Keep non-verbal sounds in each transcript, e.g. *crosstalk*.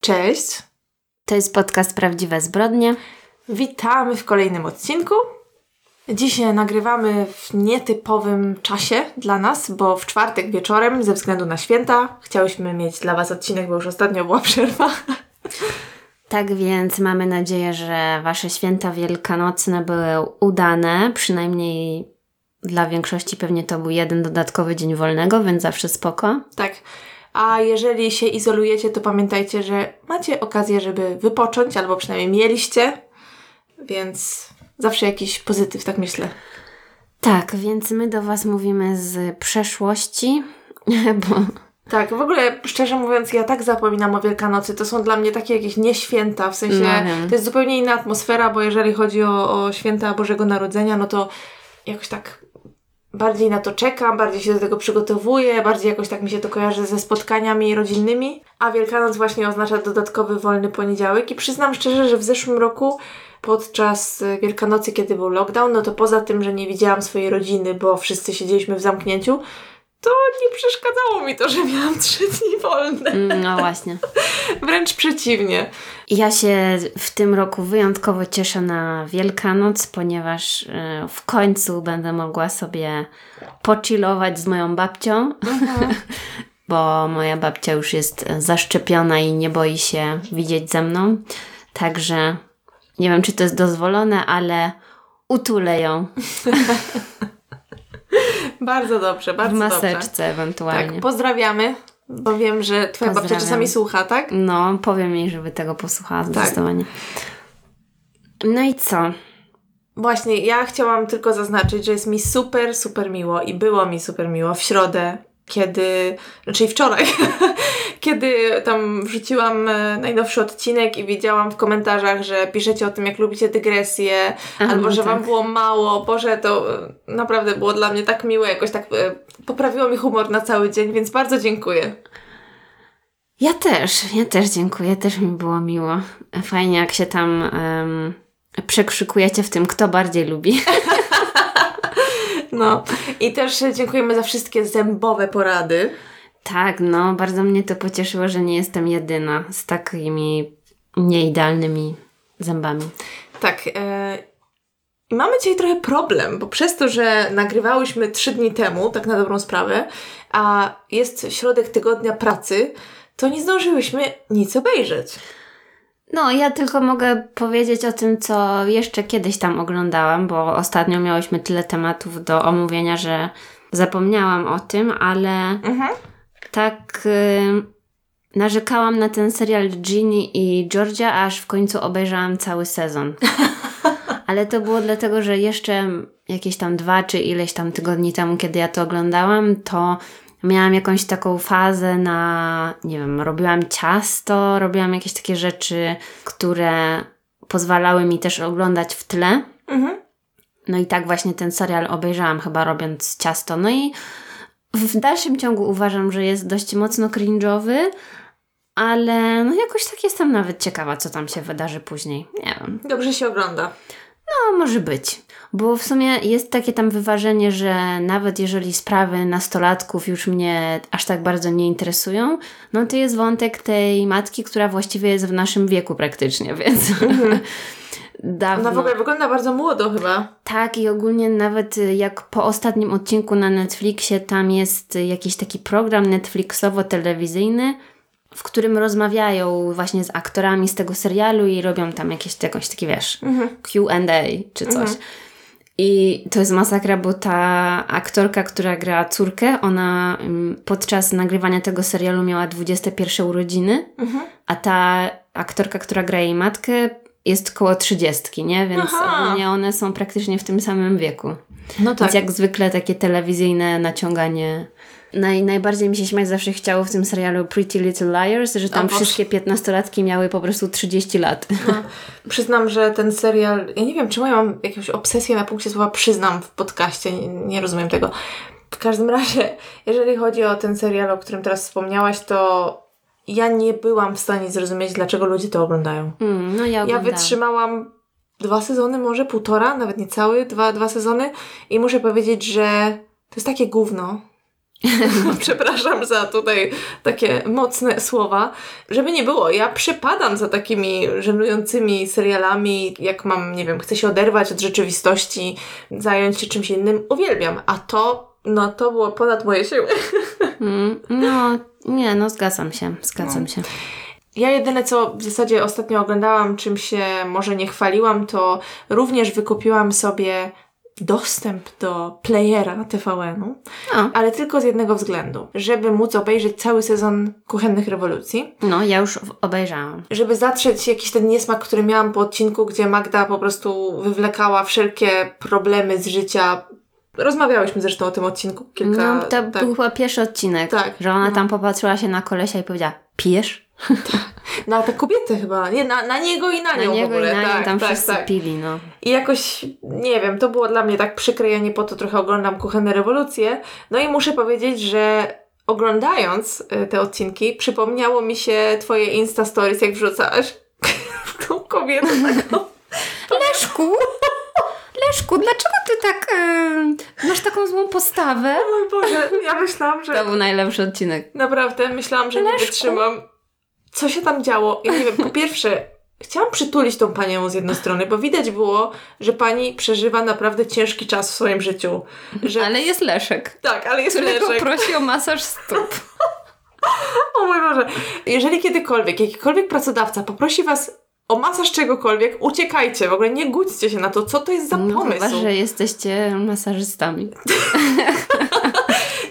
Cześć. To jest podcast Prawdziwe Zbrodnie. Witamy w kolejnym odcinku. Dzisiaj nagrywamy w nietypowym czasie dla nas, bo w czwartek wieczorem, ze względu na święta, chciałyśmy mieć dla Was odcinek, bo już ostatnio była *laughs* przerwa. Tak więc mamy nadzieję, że Wasze święta wielkanocne były udane. Przynajmniej dla większości pewnie to był jeden dodatkowy dzień wolnego, więc zawsze spoko. Tak. A jeżeli się izolujecie, to pamiętajcie, że macie okazję, żeby wypocząć, albo przynajmniej mieliście, więc zawsze jakiś pozytyw, tak myślę. Tak, więc my do Was mówimy z przeszłości, *laughs* bo Tak, w ogóle szczerze mówiąc, ja tak zapominam o Wielkanocy. To są dla mnie takie jakieś nieświęta, w sensie No wiem. to jest zupełnie inna atmosfera, bo jeżeli chodzi o, o święta Bożego Narodzenia, no to jakoś tak bardziej na to czekam, bardziej się do tego przygotowuję, bardziej jakoś tak mi się to kojarzy ze spotkaniami rodzinnymi, a Wielkanoc właśnie oznacza dodatkowy wolny poniedziałek i przyznam szczerze, że w zeszłym roku podczas e, Wielkanocy, kiedy był lockdown, no to poza tym, że nie widziałam swojej rodziny, bo wszyscy siedzieliśmy w zamknięciu, to nie przeszkadzało mi to, że miałam trzy dni wolne. mm, no właśnie. *laughs* Wręcz przeciwnie. Ja się w tym roku wyjątkowo cieszę na Wielkanoc, ponieważ e, w końcu będę mogła sobie pochillować z moją babcią, *laughs* bo moja babcia już jest zaszczepiona i nie boi się widzieć ze mną. Także nie wiem, czy to jest dozwolone, ale utulę ją *laughs* *laughs* Bardzo dobrze, w bardzo dobrze. maseczce ewentualnie. Tak, pozdrawiamy, bo wiem, że twoja babcia czasami słucha, tak? No, powiem jej, żeby tego posłuchała zdecydowanie. No i co? Właśnie, ja chciałam tylko zaznaczyć, że jest mi super, super miło i było mi super miło w środę, kiedy, czyli wczoraj, *laughs* kiedy tam wrzuciłam e, najnowszy odcinek i widziałam w komentarzach, że piszecie o tym, jak lubicie dygresję, Aha, albo że tak. wam było mało. Boże, to e, naprawdę było dla mnie tak miłe, jakoś tak e, poprawiło mi humor na cały dzień, więc bardzo dziękuję. Ja też, ja też dziękuję, też mi było miło. Fajnie, jak się tam em, przekrzykujecie w tym, kto bardziej lubi. *laughs* No i też e, dziękujemy za wszystkie zębowe porady. tak, no, bardzo mnie to pocieszyło, że nie jestem jedyna z takimi nieidealnymi zębami. Tak. E, I mamy dzisiaj trochę problem, bo przez to, że nagrywałyśmy trzy dni temu, tak na dobrą sprawę, a jest środek tygodnia pracy, to nie zdążyłyśmy nic obejrzeć. No, ja tylko mogę powiedzieć o tym, co jeszcze kiedyś tam oglądałam, bo ostatnio miałyśmy tyle tematów do omówienia, że zapomniałam o tym, ale Mhm. tak y, narzekałam na ten serial Ginny i Georgia, aż w końcu obejrzałam cały sezon. *laughs* Ale to było dlatego, że jeszcze jakieś tam dwa czy ileś tam tygodni temu, kiedy ja to oglądałam, to miałam jakąś taką fazę na, nie wiem, robiłam ciasto, robiłam jakieś takie rzeczy, które pozwalały mi też oglądać w tle. Mhm. No i tak właśnie ten serial obejrzałam chyba robiąc ciasto. No i w dalszym ciągu uważam, że jest dość mocno cringe'owy, ale no jakoś tak jestem nawet ciekawa, co tam się wydarzy później. Nie wiem. Dobrze się ogląda. No, może być. Bo w sumie jest takie tam wyważenie, że nawet jeżeli sprawy nastolatków już mnie aż tak bardzo nie interesują, no to jest wątek tej matki, która właściwie jest w naszym wieku praktycznie, *laughs* więc dawno. Ona w ogóle wygląda bardzo młodo chyba. Tak, i ogólnie nawet y, jak po ostatnim odcinku na Netflixie, tam jest jakiś taki program Netflixowo-telewizyjny, w którym rozmawiają właśnie z aktorami z tego serialu i robią tam jakieś, jakąś taki, wiesz, Q&A czy coś. I to jest masakra, bo ta aktorka, która gra córkę, ona ym, podczas nagrywania tego serialu miała 21 urodziny, a ta aktorka, która gra jej matkę, jest koło 30, nie? Więc ogólnie one są praktycznie w tym samym wieku. No tak. Więc jak zwykle takie telewizyjne naciąganie. Naj, najbardziej mi się śmiać zawsze chciało w tym serialu Pretty Little Liars, że tam O wszystkie piętnastolatki miały po prostu 30 lat. No, przyznam, że ten serial, ja nie wiem, ja mam jakąś obsesję na punkcie słowa przyznam w podcaście, nie, nie rozumiem tego. W każdym razie, jeżeli chodzi o ten serial, o którym teraz wspomniałaś, to ja nie byłam w stanie zrozumieć, dlaczego ludzie to oglądają. Mm, no ja Ja wytrzymałam dwa sezony, może półtora, nawet nie cały, dwa, dwa sezony i muszę powiedzieć, że to jest takie gówno. *laughs* Przepraszam za tutaj takie mocne słowa. Żeby nie było, ja przypadam za takimi żenującymi serialami, jak mam, nie wiem, chcę się oderwać od rzeczywistości, zająć się czymś innym, uwielbiam. A to, no to było ponad moje siły. *laughs* Mm, no, nie, no zgadzam się, zgadzam się. Ja jedyne, co w zasadzie ostatnio oglądałam, czym się może nie chwaliłam, to również wykupiłam sobie dostęp do playera TVN-u, O. ale tylko z jednego względu, żeby móc obejrzeć cały sezon Kuchennych Rewolucji, No, ja już obejrzałam. żeby zatrzeć jakiś ten niesmak, który miałam po odcinku, gdzie Magda po prostu wywlekała wszelkie problemy z życia. Rozmawiałyśmy zresztą o tym odcinku kilka... No, to tak. był chyba pierwszy odcinek, Tak, że ona no. tam popatrzyła się na kolesia i powiedziała, pijesz? *laughs* Na te kobiety chyba, nie, na, na niego i na, Na nią niego w ogóle. i na tak, tam tak, wszyscy tak. pili, no. I jakoś, nie wiem, to było dla mnie tak przykre, ja nie po to trochę oglądam Kuchenne Rewolucje. No i muszę powiedzieć, że oglądając y, te odcinki, przypomniało mi się twoje Insta Stories, jak wrzucałaś *laughs* tą kobietę taką. *laughs* Leszku! Leszku, dlaczego ty tak e, masz taką złą postawę? O mój Boże, ja myślałam, że To był najlepszy odcinek. naprawdę, myślałam, że nie Leszku. wytrzymam. Co się tam działo? Ja nie wiem, po *laughs* pierwsze, chciałam przytulić tą panią z jednej strony, bo widać było, że pani przeżywa naprawdę ciężki czas w swoim życiu. Że... Ale jest Leszek, Tak, ale jest którego Leszek. prosi o masaż stóp. *laughs* O mój Boże. Jeżeli kiedykolwiek, jakikolwiek pracodawca poprosi was o masaż czegokolwiek, uciekajcie. W ogóle nie gódźcie się na to, co to jest za No pomysł. chyba, że jesteście masażystami. *laughs*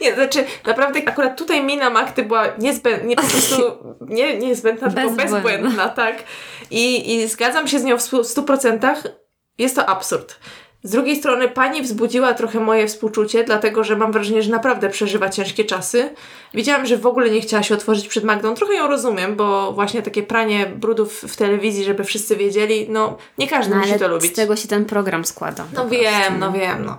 Nie, znaczy naprawdę akurat tutaj mina Magdy była niezbędna, nie po prostu *laughs* nie, niezbędna, tylko Bezbłędna. bezbłędna, tak. I, I zgadzam się z nią w stu- 100%. Jest to absurd. Z drugiej strony pani wzbudziła trochę moje współczucie, dlatego że mam wrażenie, że naprawdę przeżywa ciężkie czasy. Widziałam, że w ogóle nie chciała się otworzyć przed Magdą. Trochę ją rozumiem, bo właśnie takie pranie brudów w telewizji, żeby wszyscy wiedzieli, no nie każdy No, musi to lubić. z tego się ten program składa. No wiem, no wiem, no.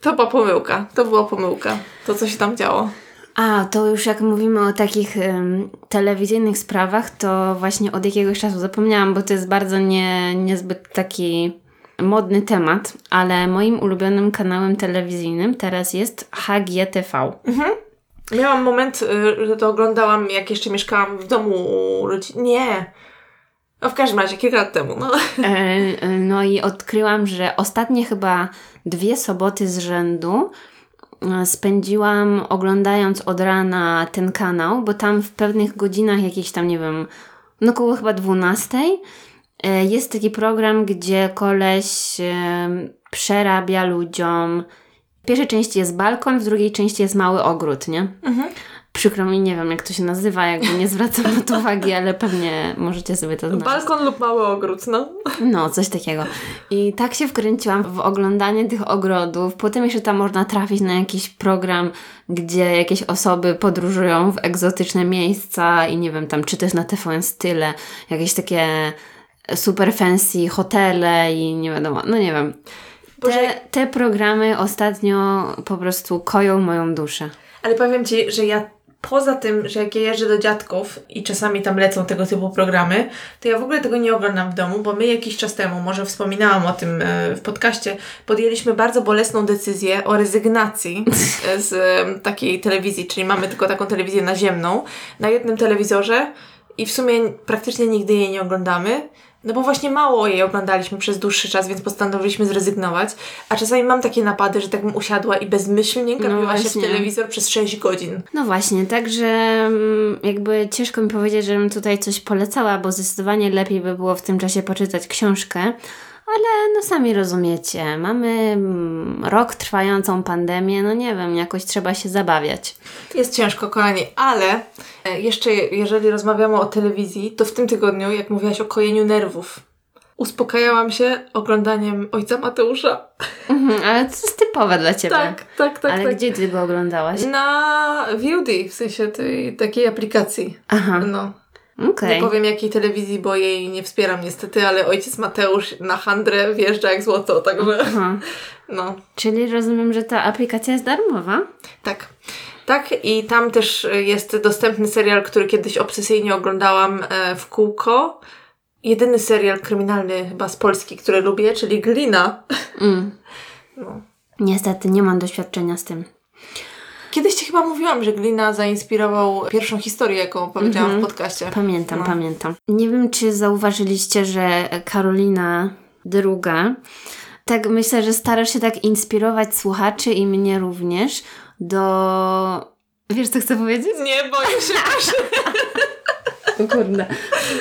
To była pomyłka, to była pomyłka, to co się tam działo. A, to już jak mówimy o takich em, telewizyjnych sprawach, to właśnie od jakiegoś czasu zapomniałam, bo to jest bardzo nie, niezbyt taki modny temat, ale moim ulubionym kanałem telewizyjnym teraz jest HGTV. Miałam moment, y, że to oglądałam, jak jeszcze mieszkałam w domu rodzin. Nie. No w każdym razie, kilka lat temu. No. E, e, no i odkryłam, że ostatnie chyba dwie soboty z rzędu e, spędziłam oglądając od rana ten kanał, bo tam w pewnych godzinach, jakichś tam, nie wiem, no około chyba 12, e, jest taki program, gdzie koleś e, przerabia ludziom. W pierwszej części jest balkon, w drugiej części jest mały ogród, nie? Przykro mi, nie wiem jak to się nazywa, jakby nie zwracam na to *laughs* uwagi, ale pewnie możecie sobie to znaleźć. Balkon lub mały ogród, no. No, coś takiego. I tak się wkręciłam w oglądanie tych ogrodów. Potem jeszcze tam można trafić na jakiś program, gdzie jakieś osoby podróżują w egzotyczne miejsca i nie wiem, tam czy też na TVN Style, jakieś takie super fancy hotele i nie wiadomo, no nie wiem. Te, te programy ostatnio po prostu koją moją duszę. ale powiem Ci, że ja poza tym, że jak ja jeżdżę do dziadków i czasami tam lecą tego typu programy, to ja w ogóle tego nie oglądam w domu, bo my jakiś czas temu, może wspominałam o tym e, w podcaście, podjęliśmy bardzo bolesną decyzję o rezygnacji e, z e, takiej telewizji, czyli mamy tylko taką telewizję naziemną na jednym telewizorze i w sumie praktycznie nigdy jej nie oglądamy. No bo właśnie mało jej oglądaliśmy przez dłuższy czas, więc postanowiliśmy zrezygnować. A czasami mam takie napady, że tak bym usiadła i bezmyślnie gapiła się w telewizor przez 6 godzin. No właśnie, także mm, jakby ciężko mi powiedzieć, żebym tutaj coś polecała, bo zdecydowanie lepiej by było w tym czasie poczytać książkę. Ale no sami rozumiecie, mamy mm, rok trwającą pandemię, no nie wiem, jakoś trzeba się zabawiać. Jest ciężko, kochani, ale e, jeszcze jeżeli rozmawiamy o telewizji, to w tym tygodniu, jak mówiłaś o kojeniu nerwów, uspokajałam się oglądaniem Ojca Mateusza. Mhm, ale to jest typowe dla Ciebie. Tak, tak, tak. ale tak. gdzie Ty go oglądałaś? Na VOD, w sensie tej takiej aplikacji. Aha, No. Okej. Nie powiem jakiej telewizji, bo jej nie wspieram niestety, ale ojciec Mateusz na handrę wjeżdża jak złoto, także Aha. *laughs* no, Czyli rozumiem, że ta aplikacja jest darmowa? tak. Tak i tam też jest dostępny serial, który kiedyś obsesyjnie oglądałam e, w kółko. Jedyny serial kryminalny chyba z Polski, który lubię, czyli Glina. Mm. *laughs* No. Niestety nie mam doświadczenia z tym. Kiedyś Ci chyba mówiłam, że Glina zainspirował pierwszą historię, jaką opowiedziałam Mhm. w podcaście. Pamiętam, No. pamiętam. Nie wiem, czy zauważyliście, że Karolina druga, tak myślę, że starasz się tak inspirować słuchaczy i mnie również do... Wiesz, co chcę powiedzieć? Nie, boję się. *laughs* Kurde,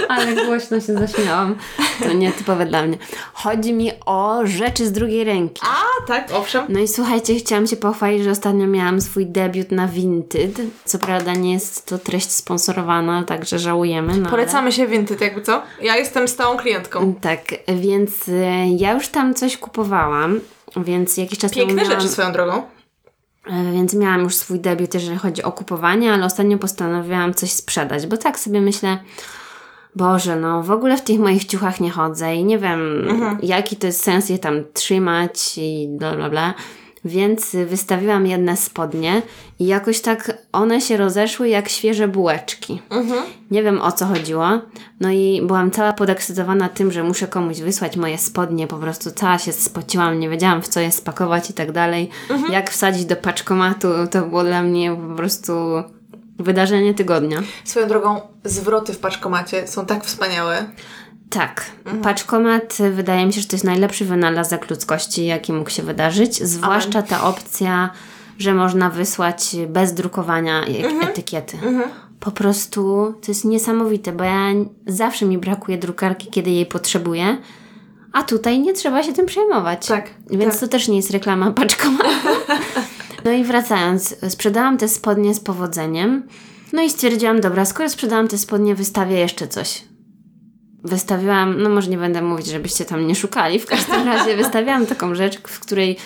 ale głośno się zaśmiałam. To nietypowe dla mnie. Chodzi mi o rzeczy z drugiej ręki. A, tak, owszem. No i słuchajcie, chciałam się pochwalić, że ostatnio miałam swój debiut na Vinted. Co prawda nie jest to treść sponsorowana, także żałujemy. No Polecamy się Vinted, jakby co? Ja jestem stałą klientką. Ale... Tak, więc y, ja już tam coś kupowałam, więc jakiś czas Piękne temu miałam, rzeczy swoją drogą. E, Więc miałam już swój debiut, jeżeli chodzi o kupowanie, ale ostatnio postanowiłam coś sprzedać, bo tak sobie myślę, Boże, no w ogóle w tych moich ciuchach nie chodzę i nie wiem, jaki to jest sens je tam trzymać i bla bla bla. Więc wystawiłam jedne spodnie i jakoś tak one się rozeszły jak świeże bułeczki. Nie wiem o co chodziło. No i byłam cała podekscytowana tym, że muszę komuś wysłać moje spodnie. Po prostu cała się spociłam, nie wiedziałam w co je spakować i tak dalej. Jak wsadzić do paczkomatu, to było dla mnie po prostu wydarzenie tygodnia. Swoją drogą, zwroty w paczkomacie są tak wspaniałe. Tak. Paczkomat y, wydaje mi się, że to jest najlepszy wynalazek ludzkości, jaki mógł się wydarzyć. Zwłaszcza ta opcja, że można wysłać bez drukowania e- etykiety. Po prostu to jest niesamowite, bo ja zawsze mi brakuje drukarki, kiedy jej potrzebuję. A tutaj nie trzeba się tym przejmować. Tak, Więc tak. to też nie jest reklama *laughs* paczkomatu. No i wracając, sprzedałam te spodnie z powodzeniem. No i stwierdziłam, dobra, skoro sprzedałam te spodnie, wystawię jeszcze coś. Wystawiłam, no może nie będę mówić, żebyście tam nie szukali, w każdym *laughs* razie wystawiałam taką rzecz, w której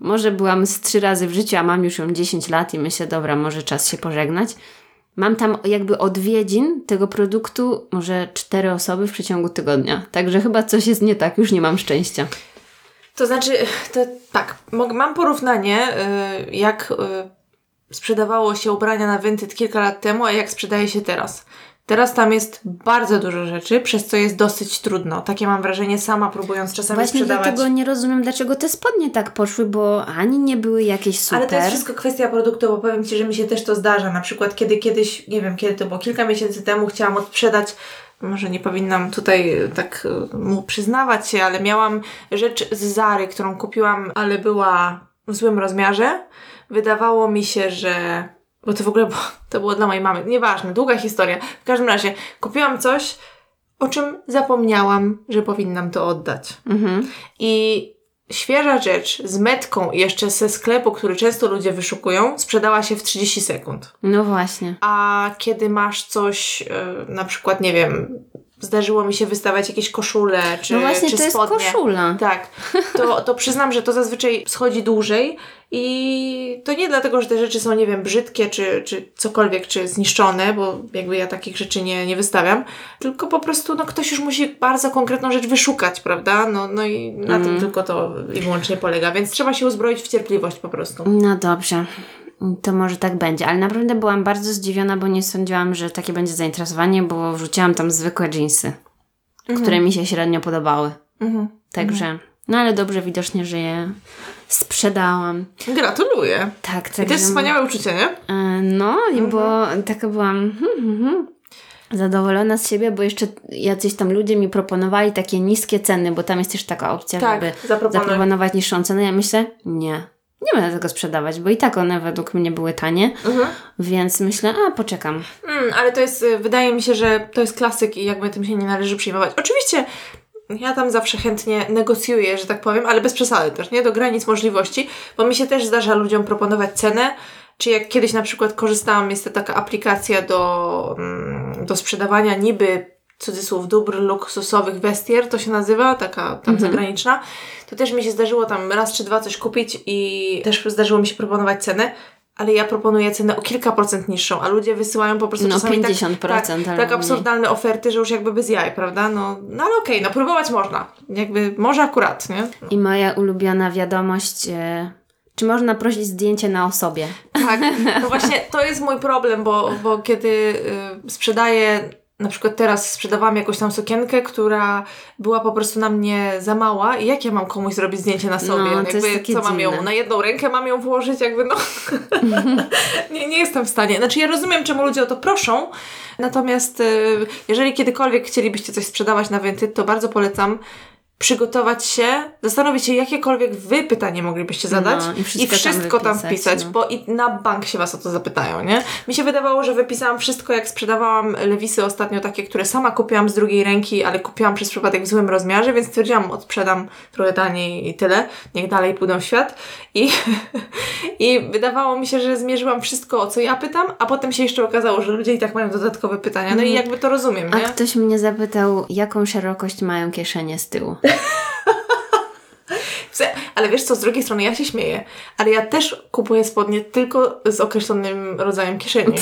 może byłam z trzy razy w życiu, a mam już ją 10 lat i myślę, dobra, może czas się pożegnać. Mam tam jakby odwiedzin tego produktu może cztery osoby w przeciągu tygodnia. Także chyba coś jest nie tak, już nie mam szczęścia. To znaczy, to tak, mam porównanie, y, jak y, sprzedawało się ubrania na Vinted kilka lat temu, a jak sprzedaje się teraz. Teraz tam jest bardzo dużo rzeczy, przez co jest dosyć trudno. Takie mam wrażenie sama próbując czasami Właśnie sprzedawać. dlatego nie rozumiem, dlaczego te spodnie tak poszły, bo ani nie były jakieś super. Ale to jest wszystko kwestia produktu, bo powiem Ci, że mi się też to zdarza. Na przykład, kiedy kiedyś, nie wiem kiedy to było, kilka miesięcy temu chciałam odsprzedać, może nie powinnam tutaj tak e, mu przyznawać się, ale miałam rzecz z Zary, którą kupiłam, ale była w złym rozmiarze. Wydawało mi się, że. Bo to w ogóle to było dla mojej mamy. Nieważne, długa historia. W każdym razie, kupiłam coś, o czym zapomniałam, że powinnam to oddać. Mhm. I świeża rzecz z metką jeszcze ze sklepu, który często ludzie wyszukują, sprzedała się w 30 sekund. No właśnie. A kiedy masz coś, e, na przykład, nie wiem, zdarzyło mi się wystawiać jakieś koszule czy, no właśnie, czy to jest spodnie. koszula. Tak, to, to przyznam, że to zazwyczaj schodzi dłużej i to nie dlatego, że te rzeczy są, nie wiem, brzydkie czy, czy cokolwiek, czy zniszczone, bo jakby ja takich rzeczy nie, nie wystawiam, tylko po prostu no, ktoś już musi bardzo konkretną rzecz wyszukać, prawda? No, no i na Mhm. tym tylko to i wyłącznie polega, więc trzeba się uzbroić w cierpliwość po prostu. No dobrze. To może tak będzie, ale naprawdę byłam bardzo zdziwiona, bo nie sądziłam, że takie będzie zainteresowanie, bo wrzuciłam tam zwykłe jeansy, które mi się średnio podobały. Mhm. Także, no ale dobrze widocznie, że je sprzedałam. Gratuluję. Tak, I także... to jest wspaniałe uczucie, nie? E, No, i bo taka byłam hmm, hmm, hmm, zadowolona z siebie, bo jeszcze jacyś tam ludzie mi proponowali takie niskie ceny, bo tam jest też taka opcja, Tak, żeby zaproponować niższą cenę. Ja myślę, nie, nie będę tego sprzedawać, bo i tak one według mnie były tanie, Mhm. więc myślę, a poczekam. Mm, ale to jest, y, wydaje mi się, że to jest klasyk i jakby tym się nie należy przyjmować. Oczywiście ja tam zawsze chętnie negocjuję, że tak powiem, ale bez przesady też, nie? Do granic możliwości, bo mi się też zdarza ludziom proponować cenę, czy jak kiedyś na przykład korzystałam, jest to taka aplikacja do, mm, do sprzedawania niby cudzysłów dóbr luksusowych Vestier, to się nazywa, taka tam zagraniczna, to też mi się zdarzyło tam raz czy dwa coś kupić i też zdarzyło mi się proponować cenę, ale ja proponuję cenę o kilka procent niższą, a ludzie wysyłają po prostu No, czasami 50% tak, tak, tak mniej. absurdalne oferty, że już jakby bez jaj, prawda? No, no ale okej, no próbować można. Jakby może akurat, nie? I moja ulubiona wiadomość, e, czy można prosić zdjęcie na osobie? Tak, no właśnie to jest mój problem, bo, bo kiedy y, sprzedaję na przykład teraz sprzedawałam jakąś tam sukienkę, która była po prostu na mnie za mała i jak ja mam komuś zrobić zdjęcie na sobie? No, to jakby, jest takie co mam ją, dziwne. na jedną rękę mam ją włożyć? Jakby no, *laughs* nie, nie jestem w stanie. Znaczy ja rozumiem, czemu ludzie o to proszą, natomiast y, jeżeli kiedykolwiek chcielibyście coś sprzedawać na Vinted, to bardzo polecam przygotować się, zastanowić się, jakiekolwiek wy pytanie moglibyście zadać No, i i wszystko wszystko, tam tam, wypisać, wpisać, no. bo i na bank się was o to zapytają, nie? Mi się wydawało, że wypisałam wszystko, jak sprzedawałam lewisy ostatnio takie, które sama kupiłam z drugiej ręki, ale kupiłam przez przypadek w złym rozmiarze, więc stwierdziłam, odsprzedam trochę taniej i tyle, niech dalej pójdą w świat. I, *laughs* I wydawało mi się, że zmierzyłam wszystko, o co ja pytam, a potem się jeszcze okazało, że ludzie i tak mają dodatkowe pytania, no i jakby to rozumiem, Mhm. A nie? ktoś mnie zapytał, jaką szerokość mają kieszenie z tyłu. *laughs* Ale wiesz co, z drugiej strony ja się śmieję, ale ja też kupuję spodnie tylko z określonym rodzajem kieszeni.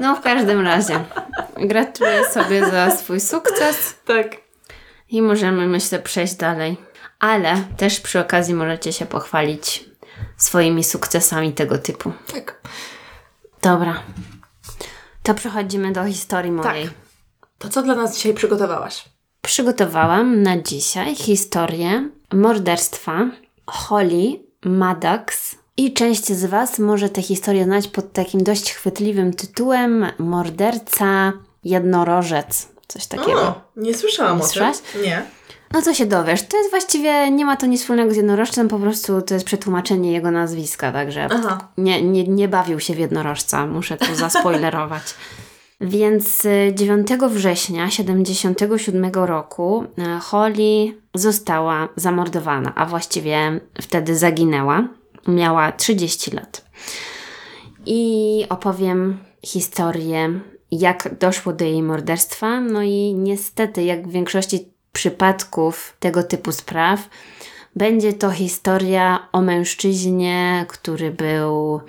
No w każdym razie. Gratuluję sobie za swój sukces Tak. i możemy, myślę, przejść dalej. Ale też przy okazji możecie się pochwalić swoimi sukcesami tego typu. Tak. Dobra. To przechodzimy do historii mojej. To co dla nas dzisiaj przygotowałaś? Przygotowałam na dzisiaj historię morderstwa Holly Maddox. I część z Was może tę historię znać pod takim dość chwytliwym tytułem Morderca Jednorożec. Coś takiego. O, nie słyszałam Nie o tym. Nie. No co się dowiesz? To jest właściwie, nie ma to nic wspólnego z jednorożcem, po prostu to jest przetłumaczenie jego nazwiska, także Aha. nie, nie, nie bawił się w jednorożca, muszę tu *laughs* zaspoilerować. Więc y, 9 września 77 roku y, Holly została zamordowana, a właściwie wtedy zaginęła. Miała 30 lat. I opowiem historię, jak doszło do jej morderstwa. No i niestety, jak w większości przypadków tego typu spraw, będzie to historia o mężczyźnie, który był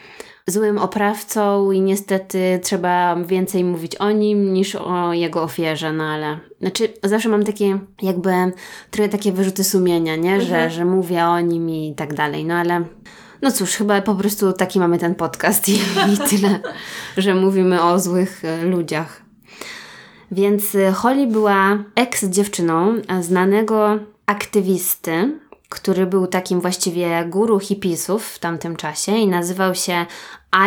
złym oprawcą i niestety trzeba więcej mówić o nim niż o jego ofierze, no ale znaczy zawsze mam takie jakby trochę takie wyrzuty sumienia, nie? Że, że mówię o nim i tak dalej, no ale no cóż, chyba po prostu taki mamy ten podcast *laughs* i, i tyle, że mówimy o złych e, ludziach. Więc y, Holly była ex-dziewczyną e, znanego aktywisty, który był takim właściwie guru hipisów w tamtym czasie i nazywał się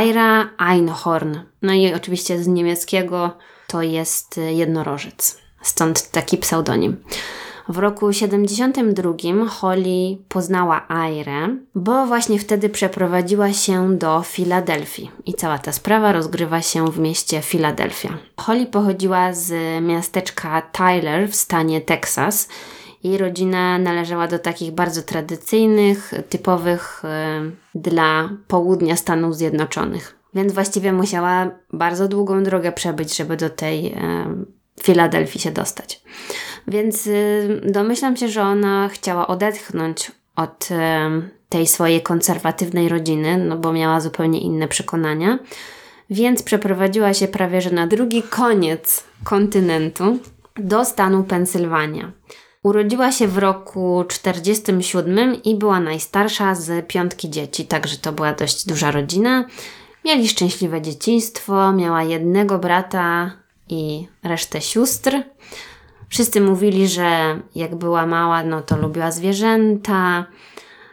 Ira Einhorn. No i oczywiście z niemieckiego to jest y, jednorożec. Stąd taki pseudonim. W roku 72 Holly poznała Airę, bo właśnie wtedy przeprowadziła się do Filadelfii i cała ta sprawa rozgrywa się w mieście Filadelfia. Holly pochodziła z miasteczka Tyler w stanie Teksas. Jej rodzina należała do takich bardzo tradycyjnych, typowych y, dla południa Stanów Zjednoczonych. Więc właściwie musiała bardzo długą drogę przebyć, żeby do tej y, Filadelfii się dostać. Więc y, domyślam się, że ona chciała odetchnąć od tej swojej konserwatywnej rodziny, no bo miała zupełnie inne przekonania. Więc przeprowadziła się prawie że na drugi koniec kontynentu do stanu Pensylwania. Urodziła się w roku 47 i była najstarsza z piątki dzieci, także to była dość duża rodzina. Mieli szczęśliwe dzieciństwo, miała jednego brata i resztę sióstr. Wszyscy mówili, że jak była mała, no to lubiła zwierzęta,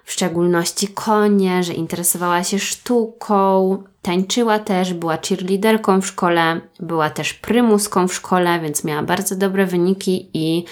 w szczególności konie, że interesowała się sztuką, tańczyła też, była cheerleaderką w szkole, była też prymuską w szkole, więc miała bardzo dobre wyniki i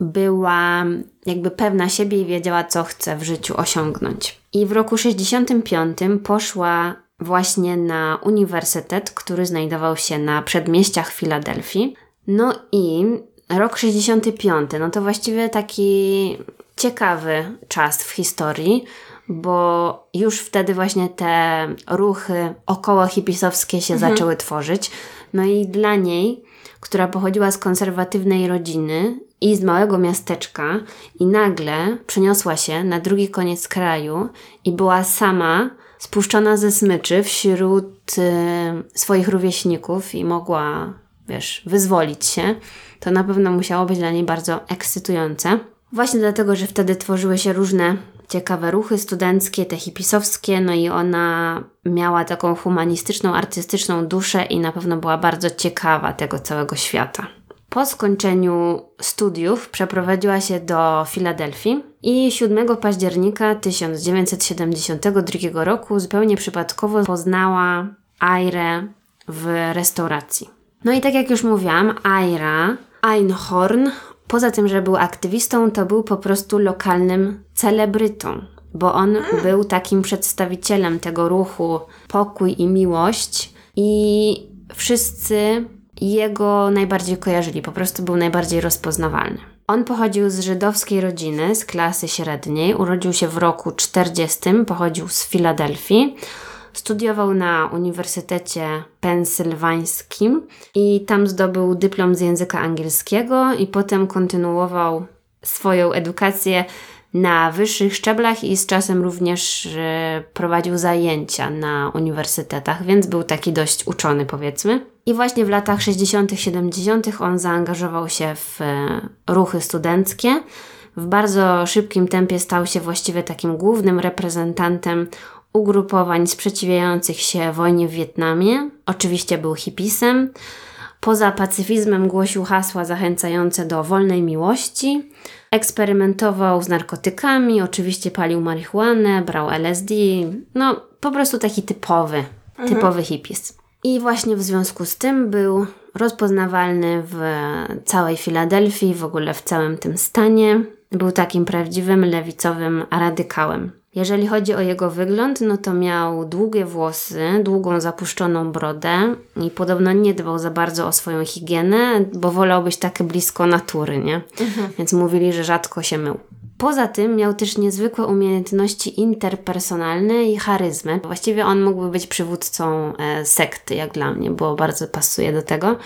była jakby pewna siebie i wiedziała, co chce w życiu osiągnąć. I w roku 65 poszła właśnie na uniwersytet, który znajdował się na przedmieściach Filadelfii. No i rok 65, no to właściwie taki ciekawy czas w historii, bo już wtedy właśnie te ruchy około hipisowskie się zaczęły tworzyć. No i dla niej, która pochodziła z konserwatywnej rodziny i z małego miasteczka i nagle przeniosła się na drugi koniec kraju i była sama spuszczona ze smyczy wśród y, swoich rówieśników i mogła, wiesz, wyzwolić się, to na pewno musiało być dla niej bardzo ekscytujące. Właśnie dlatego, że wtedy tworzyły się różne ciekawe ruchy studenckie, te hipisowskie, no i ona miała taką humanistyczną, artystyczną duszę i na pewno była bardzo ciekawa tego całego świata. Po skończeniu studiów przeprowadziła się do Filadelfii i 7 października 1972 roku zupełnie przypadkowo poznała Airę w restauracji. No i tak jak już mówiłam, Aira Einhorn, poza tym, że był aktywistą, to był po prostu lokalnym celebrytą, bo on był takim przedstawicielem tego ruchu pokój i miłość i wszyscy jego najbardziej kojarzyli, po prostu był najbardziej rozpoznawalny. On pochodził z żydowskiej rodziny, z klasy średniej, urodził się w roku 40, pochodził z Filadelfii. Studiował na Uniwersytecie Pensylwańskim i tam zdobył dyplom z języka angielskiego i potem kontynuował swoją edukację na wyższych szczeblach i z czasem również e, prowadził zajęcia na uniwersytetach, więc był taki dość uczony, powiedzmy. I właśnie w latach 60., 70. on zaangażował się w e, ruchy studenckie. W bardzo szybkim tempie stał się właściwie takim głównym reprezentantem ugrupowań sprzeciwiających się wojnie w Wietnamie. Oczywiście był hipisem. Poza pacyfizmem głosił hasła zachęcające do wolnej miłości. Eksperymentował z narkotykami, oczywiście palił marihuanę, brał LSD. No, po prostu taki typowy, mhm. typowy hipis. I właśnie w związku z tym był rozpoznawalny w całej Filadelfii, w ogóle w całym tym stanie. Był takim prawdziwym lewicowym radykałem. Jeżeli chodzi o jego wygląd, no to miał długie włosy, długą zapuszczoną brodę i podobno nie dbał za bardzo o swoją higienę, bo wolał być tak blisko natury, nie? Mhm. Więc mówili, że rzadko się mył. Poza tym miał też niezwykłe umiejętności interpersonalne i charyzmę. Właściwie on mógłby być przywódcą e, sekty, jak dla mnie, bo bardzo pasuje do tego.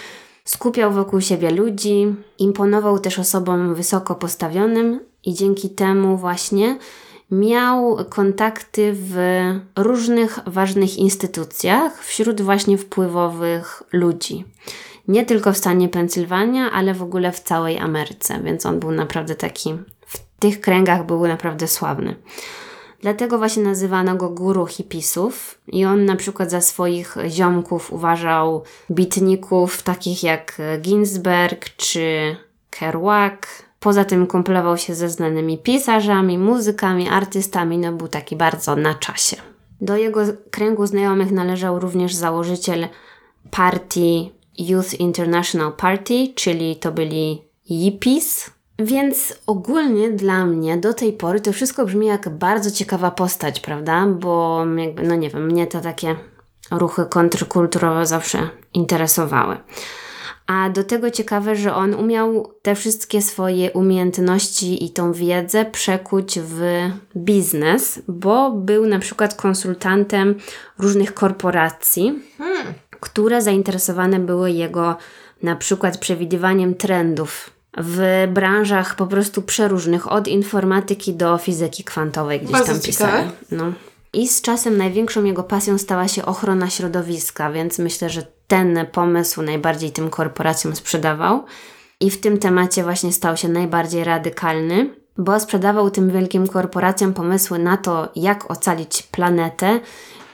Skupiał wokół siebie ludzi, imponował też osobom wysoko postawionym i dzięki temu właśnie miał kontakty w różnych ważnych instytucjach wśród właśnie wpływowych ludzi. Nie tylko w stanie Pensylwania, ale w ogóle w całej Ameryce, więc on był naprawdę taki, w tych kręgach był naprawdę sławny. Dlatego właśnie nazywano go guru hipisów i on na przykład za swoich ziomków uważał bitników takich jak Ginsberg czy Kerouac, Poza tym kumplował się ze znanymi pisarzami, muzykami, artystami, no był taki bardzo na czasie. Do jego kręgu znajomych należał również założyciel partii Youth International Party, czyli to byli Yippies. Więc ogólnie dla mnie do tej pory to wszystko brzmi jak bardzo ciekawa postać, prawda? Bo jakby, no nie wiem, mnie to takie ruchy kontrkulturowe zawsze interesowały. A do tego ciekawe, że on umiał te wszystkie swoje umiejętności i tą wiedzę przekuć w biznes, bo był na przykład konsultantem różnych korporacji, hmm. które zainteresowane były jego na przykład przewidywaniem trendów w branżach po prostu przeróżnych, od informatyki do fizyki kwantowej gdzieś Bardzo tam pisali. No. I z czasem największą jego pasją stała się ochrona środowiska, więc myślę, że ten pomysł najbardziej tym korporacjom sprzedawał. I w tym temacie właśnie stał się najbardziej radykalny, bo sprzedawał tym wielkim korporacjom pomysły na to, jak ocalić planetę,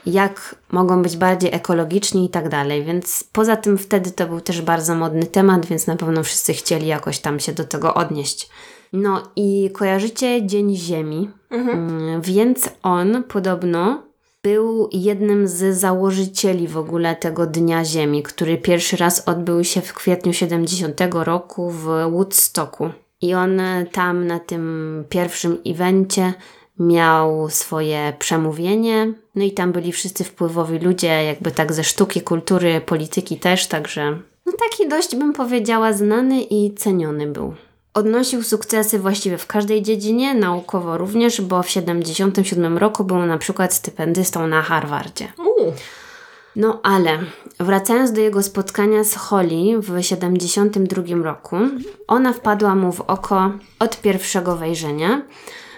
jak mogą być bardziej ekologiczni i tak dalej. Więc poza tym wtedy to był też bardzo modny temat, więc na pewno wszyscy chcieli jakoś tam się do tego odnieść. No i kojarzycie Dzień Ziemi, mhm. Mm, więc on podobno był jednym z założycieli w ogóle tego Dnia Ziemi, który pierwszy raz odbył się w kwietniu 70 roku w Woodstocku. I on tam na tym pierwszym evencie miał swoje przemówienie, no i tam byli wszyscy wpływowi ludzie, jakby tak ze sztuki, kultury, polityki też, także no taki dość bym powiedziała znany i ceniony był. Odnosił sukcesy właściwie w każdej dziedzinie, naukowo również, bo w 1977 roku był na przykład stypendystą na Harvardzie. No ale wracając do jego spotkania z Holly w 1972 roku, ona wpadła mu w oko od pierwszego wejrzenia.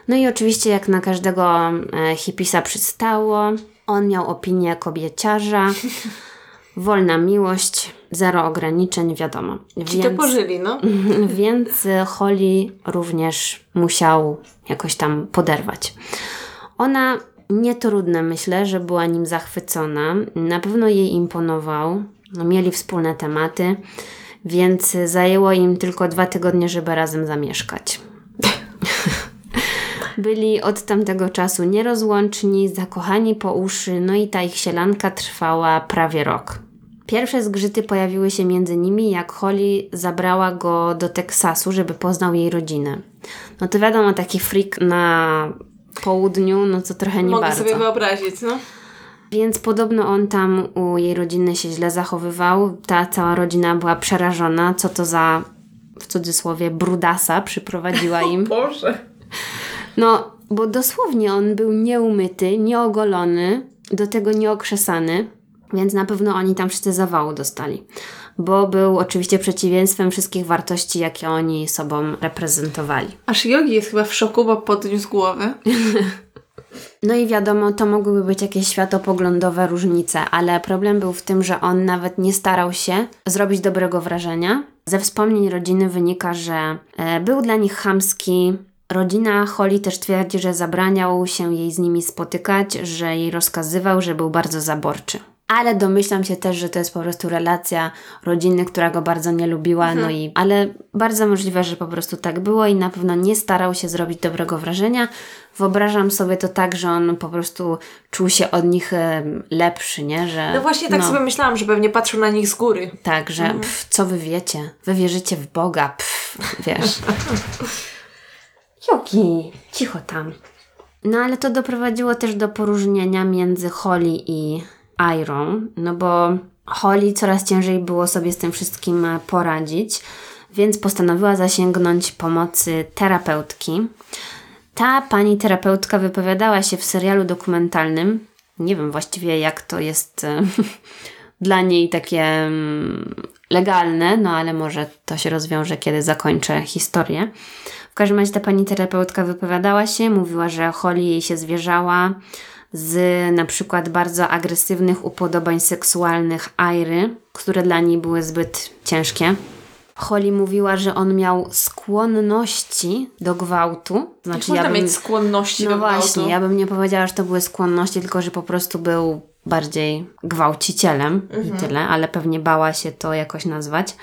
No i oczywiście jak na każdego e, hipisa przystało, on miał opinię kobieciarza. *laughs* wolna miłość, zero ograniczeń, wiadomo. Ci to pożyli, no. *laughs* więc Holly również musiał jakoś tam poderwać. Ona nietrudne myślę, że była nim zachwycona. Na pewno jej imponował. No, mieli wspólne tematy, więc zajęło im tylko dwa tygodnie, żeby razem zamieszkać. Byli od tamtego czasu nierozłączni, zakochani po uszy, no i ta ich sielanka trwała prawie rok. Pierwsze zgrzyty pojawiły się między nimi, jak Holly zabrała go do Teksasu, żeby poznał jej rodzinę. No to wiadomo, taki freak na południu, no to trochę nie Mogę bardzo. sobie wyobrazić, no. Więc podobno on tam u jej rodziny się źle zachowywał. Ta cała rodzina była przerażona, co to za, w cudzysłowie, brudasa przyprowadziła *laughs* im. Boże. No, bo dosłownie on był nieumyty, nieogolony, do tego nieokrzesany, więc na pewno oni tam wszyscy zawału dostali. Bo był oczywiście przeciwieństwem wszystkich wartości, jakie oni sobą reprezentowali. Aż Yogi jest chyba w szoku, bo podniósł głowę. *laughs* No i wiadomo, to mogłyby być jakieś światopoglądowe różnice, ale problem był w tym, że on nawet nie starał się zrobić dobrego wrażenia. Ze wspomnień rodziny wynika, że e, był dla nich chamski. Rodzina Holly też twierdzi, że zabraniał się jej z nimi spotykać, że jej rozkazywał, że był bardzo zaborczy. Ale domyślam się też, że to jest po prostu relacja rodziny, która go bardzo nie lubiła, no i ale bardzo możliwe, że po prostu tak było i na pewno nie starał się zrobić dobrego wrażenia. Wyobrażam sobie to tak, że on po prostu czuł się od nich lepszy, nie? Że, No właśnie tak sobie myślałam, że pewnie patrzył na nich z góry. Tak, że pff, co wy wiecie? Wy wierzycie w Boga, pff, wiesz. *laughs* Joki, cicho tam. No ale to doprowadziło też do poróżnienia między Holly i Irą, no bo Holly coraz ciężej było sobie z tym wszystkim poradzić, więc postanowiła zasięgnąć pomocy terapeutki. Ta pani terapeutka wypowiadała się w serialu dokumentalnym. Nie wiem właściwie, jak to jest e, *laughs* dla niej takie mm, legalne, no ale może to się rozwiąże, kiedy zakończę historię. W każdym razie ta pani terapeutka wypowiadała się, mówiła, że Holly jej się zwierzała z na przykład bardzo agresywnych upodobań seksualnych Airy, które dla niej były zbyt ciężkie. Holly mówiła, że on miał skłonności do gwałtu. Znaczy, ja bym, mieć skłonności no do gwałtu? właśnie, ja bym nie powiedziała, że to były skłonności, tylko że po prostu był bardziej gwałcicielem i tyle, ale pewnie bała się to jakoś nazwać.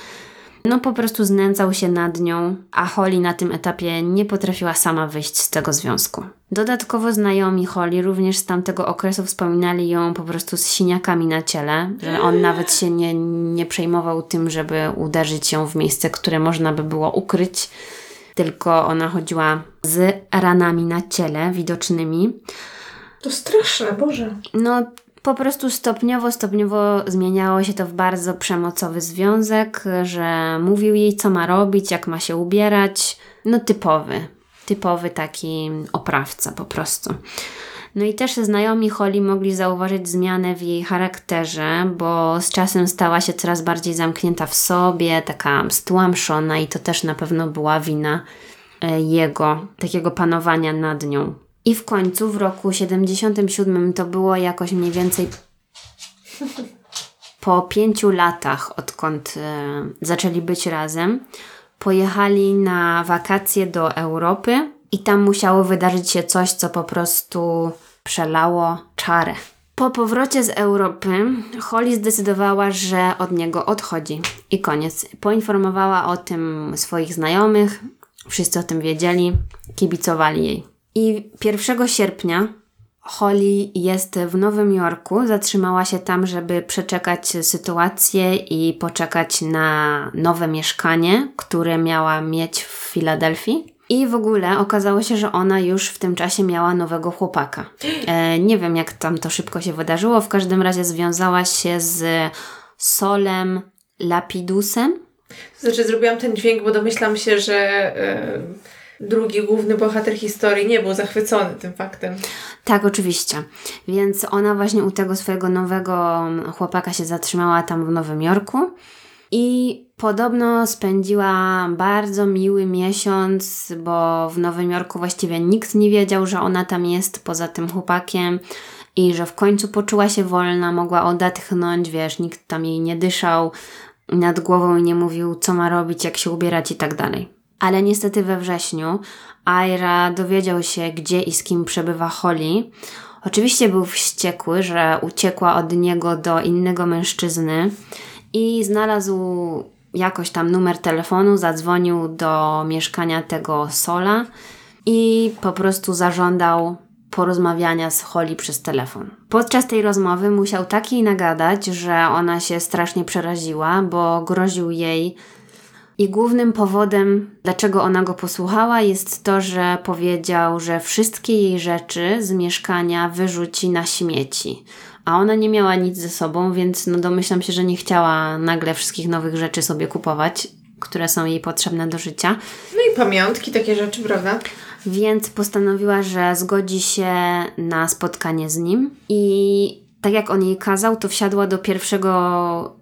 No po prostu znęcał się nad nią, a Holly na tym etapie nie potrafiła sama wyjść z tego związku. Dodatkowo znajomi Holly również z tamtego okresu wspominali ją po prostu z siniakami na ciele, że on nawet się nie, nie przejmował tym, żeby uderzyć ją w miejsce, które można by było ukryć, tylko ona chodziła z ranami na ciele widocznymi. To straszne, Boże. No, po prostu stopniowo, stopniowo zmieniało się to w bardzo przemocowy związek, że mówił jej, co ma robić, jak ma się ubierać. No, typowy, typowy taki oprawca po prostu. No i też znajomi Holly mogli zauważyć zmianę w jej charakterze, bo z czasem stała się coraz bardziej zamknięta w sobie, taka stłamszona i to też na pewno była wina e, jego, takiego panowania nad nią. I w końcu w roku 77 to było jakoś mniej więcej po pięciu latach, odkąd e, zaczęli być razem, pojechali na wakacje do Europy i tam musiało wydarzyć się coś, co po prostu przelało czarę. Po powrocie z Europy Holly zdecydowała, że od niego odchodzi. I koniec. Poinformowała o tym swoich znajomych, wszyscy o tym wiedzieli, kibicowali jej. I 1 sierpnia Holly jest w Nowym Jorku, zatrzymała się tam, żeby przeczekać sytuację i poczekać na nowe mieszkanie, które miała mieć w Filadelfii. I w ogóle okazało się, że ona już w tym czasie miała nowego chłopaka. E, nie wiem, jak tam to szybko się wydarzyło. W każdym razie związała się z Solem Lapidusem. Znaczy zrobiłam ten dźwięk, bo domyślam się, że e, drugi główny bohater historii nie był zachwycony tym faktem. Tak, oczywiście. Więc ona właśnie u tego swojego nowego chłopaka się zatrzymała tam w Nowym Jorku i podobno spędziła bardzo miły miesiąc, bo w Nowym Jorku właściwie nikt nie wiedział, że ona tam jest poza tym chłopakiem. i że w końcu poczuła się wolna, mogła odetchnąć, wiesz, nikt tam jej nie dyszał nad głową i nie mówił, co ma robić, jak się ubierać i tak dalej. Ale niestety we wrześniu Aira dowiedział się, gdzie i z kim przebywa Holly. Oczywiście był wściekły, że uciekła od niego do innego mężczyzny i znalazł jakoś tam numer telefonu, zadzwonił do mieszkania tego Sola i po prostu zażądał porozmawiania z Holly przez telefon. Podczas tej rozmowy musiał takiej nagadać, że ona się strasznie przeraziła, bo groził jej. I głównym powodem, dlaczego ona go posłuchała, jest to, że powiedział, że wszystkie jej rzeczy z mieszkania wyrzuci na śmieci. A ona nie miała nic ze sobą, więc no domyślam się, że nie chciała nagle wszystkich nowych rzeczy sobie kupować, które są jej potrzebne do życia. No i pamiątki, takie rzeczy, prawda? więc postanowiła, że zgodzi się na spotkanie z nim. I tak jak on jej kazał, to wsiadła do pierwszego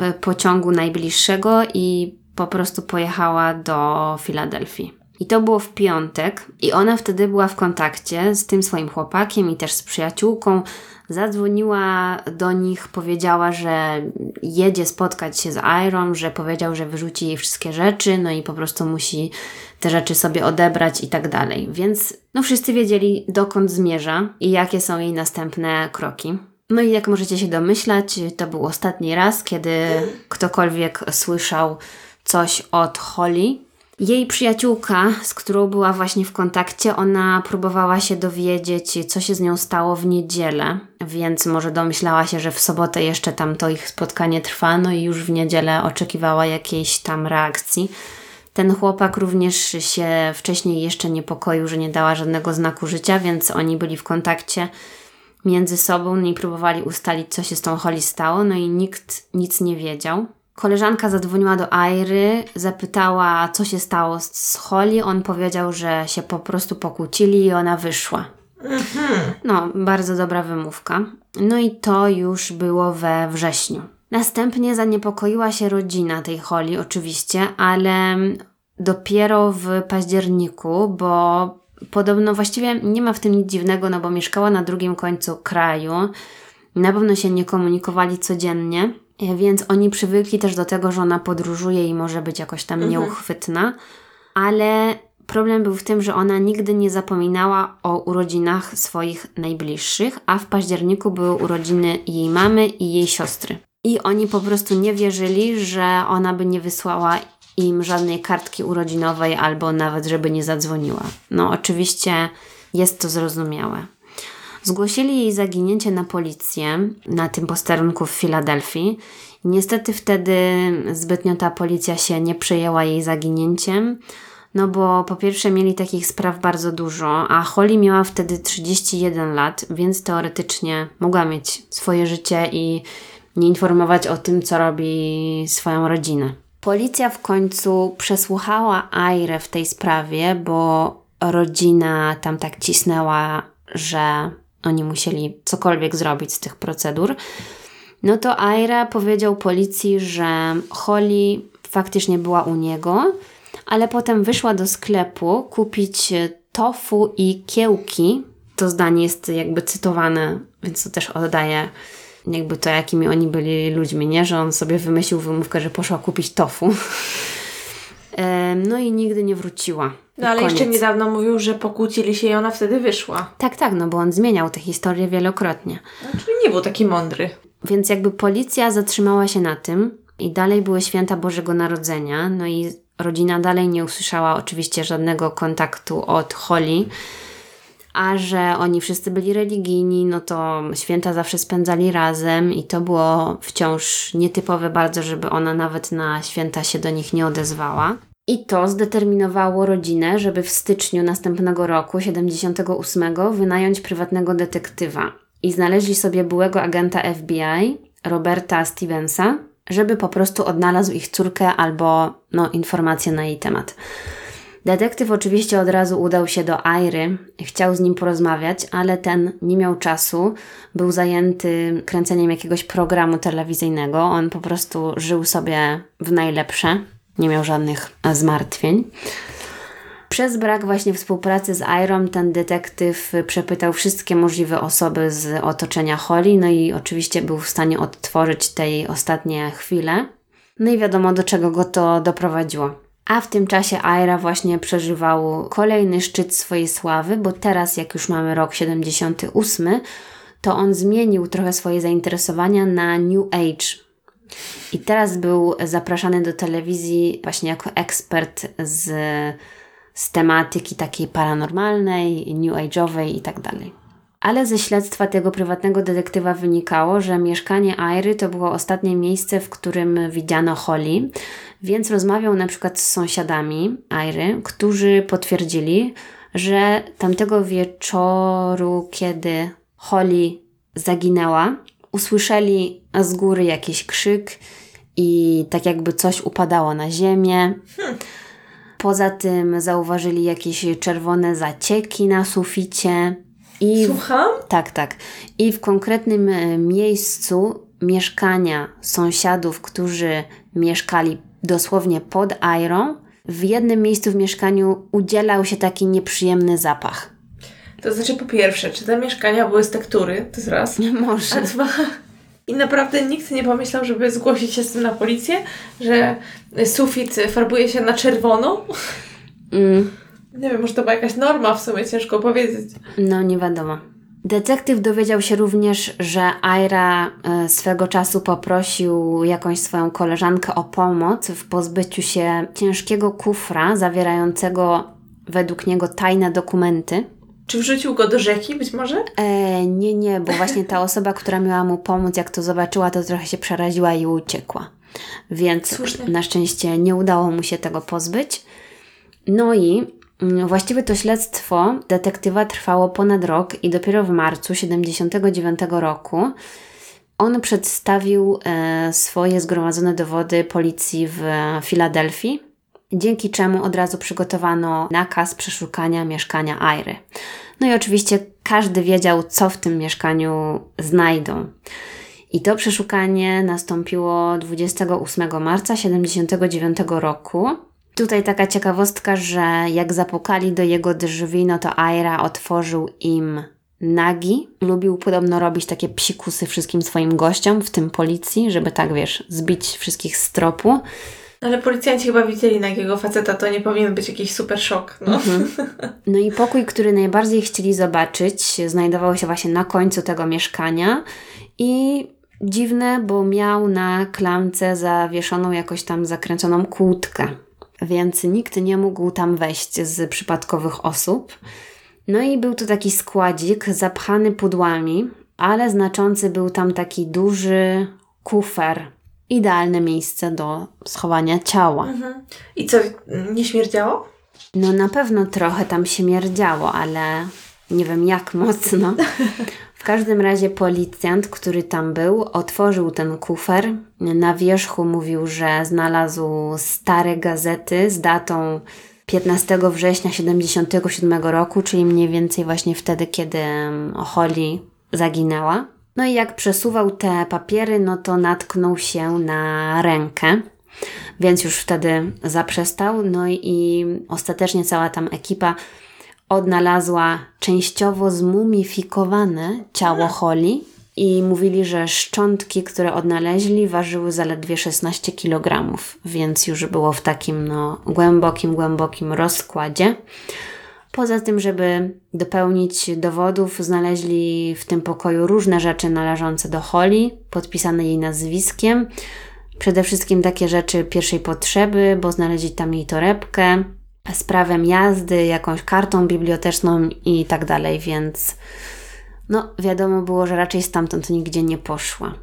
e, pociągu najbliższego i po prostu pojechała do Filadelfii. I to było w piątek, i ona wtedy była w kontakcie z tym swoim chłopakiem i też z przyjaciółką. Zadzwoniła do nich, powiedziała, że jedzie spotkać się z Iron, że powiedział, że wyrzuci jej wszystkie rzeczy, no i po prostu musi te rzeczy sobie odebrać i tak dalej. Więc no wszyscy wiedzieli, dokąd zmierza i jakie są jej następne kroki. No i jak możecie się domyślać, to był ostatni raz, kiedy ktokolwiek słyszał coś od Holly, jej przyjaciółka, z którą była właśnie w kontakcie, ona próbowała się dowiedzieć, co się z nią stało w niedzielę, więc może domyślała się, że w sobotę jeszcze tam to ich spotkanie trwa, no i już w niedzielę oczekiwała jakiejś tam reakcji. Ten chłopak również się wcześniej jeszcze niepokoił, że nie dała żadnego znaku życia, więc oni byli w kontakcie między sobą no i próbowali ustalić, co się z tą Holly stało, no i nikt nic nie wiedział. Koleżanka zadzwoniła do Airy, zapytała, co się stało z Holly. On powiedział, że się po prostu pokłócili i ona wyszła. No, bardzo dobra wymówka. No i to już było we wrześniu. Następnie zaniepokoiła się rodzina tej Holly, oczywiście, ale dopiero w październiku, bo podobno właściwie nie ma w tym nic dziwnego, no bo mieszkała na drugim końcu kraju. Na pewno się nie komunikowali codziennie. E, więc oni przywykli też do tego, że ona podróżuje i może być jakoś tam mhm. nieuchwytna, ale problem był w tym, że ona nigdy nie zapominała o urodzinach swoich najbliższych, a w październiku były urodziny jej mamy i jej siostry. I oni po prostu nie wierzyli, że ona by nie wysłała im żadnej kartki urodzinowej albo nawet, żeby nie zadzwoniła. No, oczywiście jest to zrozumiałe. Zgłosili jej zaginięcie na policję na tym posterunku w Filadelfii. Niestety wtedy zbytnio ta policja się nie przejęła jej zaginięciem. No bo po pierwsze mieli takich spraw bardzo dużo, a Holly miała wtedy 31 lat, więc teoretycznie mogła mieć swoje życie i nie informować o tym, co robi swoją rodzinę. Policja w końcu przesłuchała Aire w tej sprawie, bo rodzina tam tak cisnęła, że oni musieli cokolwiek zrobić z tych procedur. No to Aira powiedział policji, że Holly faktycznie była u niego, ale potem wyszła do sklepu kupić tofu i kiełki. To zdanie jest jakby cytowane, więc to też oddaje jakby to, jakimi oni byli ludźmi, nie? Że on sobie wymyślił wymówkę, że poszła kupić tofu. *laughs* No i nigdy nie wróciła. No ale Koniec. jeszcze niedawno mówił, że pokłócili się i ona wtedy wyszła. Tak, tak, no bo on zmieniał tę historię wielokrotnie. No, czyli nie był taki mądry. Więc jakby policja zatrzymała się na tym i dalej były święta Bożego Narodzenia, no i rodzina dalej nie usłyszała oczywiście żadnego kontaktu od Holly, a że oni wszyscy byli religijni, no to święta zawsze spędzali razem i to było wciąż nietypowe bardzo, żeby ona nawet na święta się do nich nie odezwała. I to zdeterminowało rodzinę, żeby w styczniu następnego roku, 78, wynająć prywatnego detektywa. I znaleźli sobie byłego agenta FBI, Roberta Stevensa, żeby po prostu odnalazł ich córkę albo no, informacje na jej temat. Detektyw oczywiście od razu udał się do Airy, chciał z nim porozmawiać, ale ten nie miał czasu, był zajęty kręceniem jakiegoś programu telewizyjnego. On po prostu żył sobie w najlepsze, nie miał żadnych zmartwień. Przez brak właśnie współpracy z Irą, ten detektyw przepytał wszystkie możliwe osoby z otoczenia Holly, no i oczywiście był w stanie odtworzyć te jej ostatnie chwile. No i wiadomo, do czego go to doprowadziło. A w tym czasie Ira właśnie przeżywał kolejny szczyt swojej sławy, bo teraz, jak już mamy rok 78, to on zmienił trochę swoje zainteresowania na New Age. I teraz był zapraszany do telewizji właśnie jako ekspert z, z tematyki takiej paranormalnej, new age'owej i tak dalej. Ale ze śledztwa tego prywatnego detektywa wynikało, że mieszkanie Iry to było ostatnie miejsce, w którym widziano Holly, więc rozmawiał na przykład z sąsiadami Iry, którzy potwierdzili, że tamtego wieczoru, kiedy Holly zaginęła, usłyszeli z góry jakiś krzyk i tak jakby coś upadało na ziemię. Poza tym zauważyli jakieś czerwone zacieki na suficie. I Słucham? tak, tak. I w konkretnym e, miejscu mieszkania sąsiadów, którzy mieszkali dosłownie pod Airą, w jednym miejscu w mieszkaniu udzielał się taki nieprzyjemny zapach. To znaczy, po pierwsze, czy te mieszkania były z tektury? To jest raz. Może. A dwa. I naprawdę nikt nie pomyślał, żeby zgłosić się z tym na policję, że sufit farbuje się na czerwono. Mm, Nie wiem, może to była jakaś norma w sumie, ciężko powiedzieć. no, nie wiadomo. Detektyw dowiedział się również, że Aira e, swego czasu poprosił jakąś swoją koleżankę o pomoc w pozbyciu się ciężkiego kufra zawierającego według niego tajne dokumenty. Czy wrzucił go do rzeki być może? E, nie, nie, bo właśnie ta osoba, która miała mu pomóc, jak to zobaczyła, to trochę się przeraziła i uciekła. Więc na szczęście nie udało mu się tego pozbyć. No i właściwie to śledztwo detektywa trwało ponad rok i dopiero w marcu 79 roku on przedstawił e, swoje zgromadzone dowody policji w Filadelfii, dzięki czemu od razu przygotowano nakaz przeszukania mieszkania Airy. No i oczywiście każdy wiedział, co w tym mieszkaniu znajdą. I to przeszukanie nastąpiło 28 marca 79 roku. Tutaj taka ciekawostka, że jak zapukali do jego drzwi, no to Aira otworzył im nagi. Lubił podobno robić takie psikusy wszystkim swoim gościom, w tym policji, żeby tak, wiesz, zbić wszystkich z tropu. Ale policjanci chyba widzieli nagiego faceta, to nie powinien być jakiś super szok. No. *laughs* No i pokój, który najbardziej chcieli zobaczyć, znajdował się właśnie na końcu tego mieszkania i dziwne, bo miał na klamce zawieszoną jakoś tam zakręconą kłódkę, więc nikt nie mógł tam wejść z przypadkowych osób. No i był to taki składzik zapchany pudłami, ale znaczący był tam taki duży kufer. Idealne miejsce do schowania ciała. I co, nie śmierdziało? No na pewno trochę tam się mierdziało, ale nie wiem jak mocno. *laughs* Każdym razie policjant, który tam był, otworzył ten kufer. Na wierzchu mówił, że znalazł stare gazety z datą 15 września 77 roku, czyli mniej więcej właśnie wtedy, kiedy Holly zaginęła. No i jak przesuwał te papiery, no to natknął się na rękę. Więc już wtedy zaprzestał. No i ostatecznie cała tam ekipa odnalazła częściowo zmumifikowane ciało Holly i mówili, że szczątki, które odnaleźli, ważyły zaledwie 16 kg, więc już było w takim no, głębokim, głębokim rozkładzie. Poza tym, żeby dopełnić dowodów, znaleźli w tym pokoju różne rzeczy należące do Holly, podpisane jej nazwiskiem. Przede wszystkim takie rzeczy pierwszej potrzeby, bo znaleźli tam jej torebkę, z prawem jazdy, jakąś kartą biblioteczną i tak dalej, więc no wiadomo było, że raczej stamtąd nigdzie nie poszła.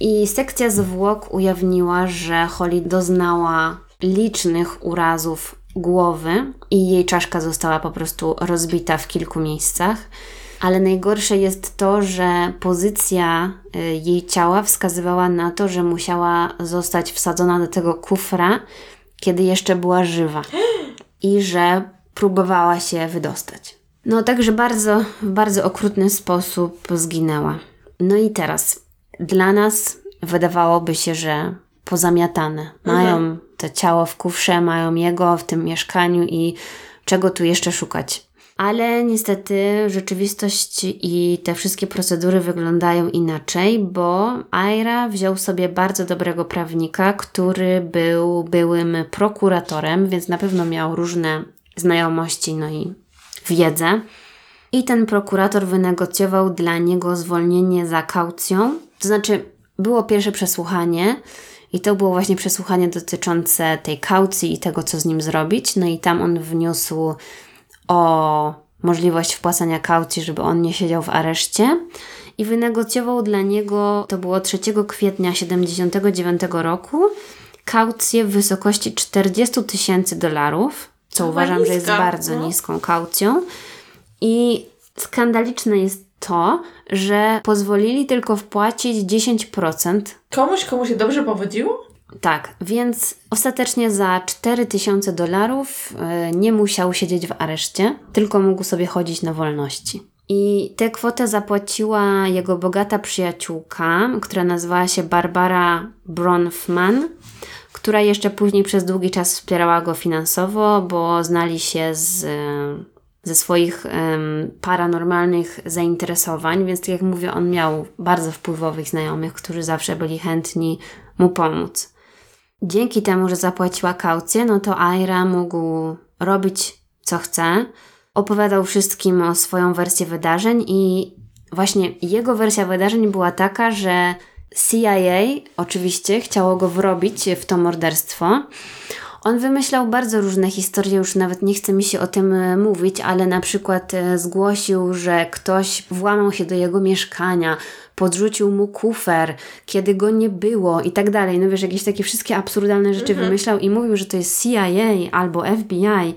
I sekcja zwłok ujawniła, że Holly doznała licznych urazów głowy i jej czaszka została po prostu rozbita w kilku miejscach. Ale najgorsze jest to, że pozycja y, jej ciała wskazywała na to, że musiała zostać wsadzona do tego kufra, kiedy jeszcze była żywa i że próbowała się wydostać. No, także bardzo, w bardzo okrutny sposób zginęła. No i teraz, dla nas wydawałoby się, że pozamiatane. Mają to ciało w kufrze, mają jego w tym mieszkaniu i czego tu jeszcze szukać. Ale niestety rzeczywistość i te wszystkie procedury wyglądają inaczej, bo Aira wziął sobie bardzo dobrego prawnika, który był byłym prokuratorem, więc na pewno miał różne znajomości, no i wiedzę. I ten prokurator wynegocjował dla niego zwolnienie za kaucją. To znaczy, było pierwsze przesłuchanie, i to było właśnie przesłuchanie dotyczące tej kaucji i tego, co z nim zrobić. No i tam on wniósł o możliwość wpłacania kaucji, żeby on nie siedział w areszcie. I wynegocjował dla niego, to było 3 kwietnia 1979 roku, kaucję w wysokości 40 tysięcy dolarów, co uważam, niska, że jest bardzo no. niską kaucją. I skandaliczne jest to, że pozwolili tylko wpłacić 10%. Komuś, komu się dobrze powodziło? Tak, więc ostatecznie za 4000 dolarów e, nie musiał siedzieć w areszcie, tylko mógł sobie chodzić na wolności. I tę kwotę zapłaciła jego bogata przyjaciółka, która nazywała się Barbara Bronfman, która jeszcze później przez długi czas wspierała go finansowo, bo znali się z, e, ze swoich em, paranormalnych zainteresowań, więc tak jak mówię, on miał bardzo wpływowych znajomych, którzy zawsze byli chętni mu pomóc. Dzięki temu, że zapłaciła kaucję, no to Aira mógł robić co chce. Opowiadał wszystkim o swoją wersję wydarzeń i właśnie jego wersja wydarzeń była taka, że CIA oczywiście chciało go wrobić w to morderstwo. On wymyślał bardzo różne historie, już nawet nie chce mi się o tym e, mówić, ale na przykład e, zgłosił, że ktoś włamał się do jego mieszkania, podrzucił mu kufer, kiedy go nie było i tak dalej. No wiesz, jakieś takie wszystkie absurdalne rzeczy wymyślał i mówił, że to jest CIA albo FBI,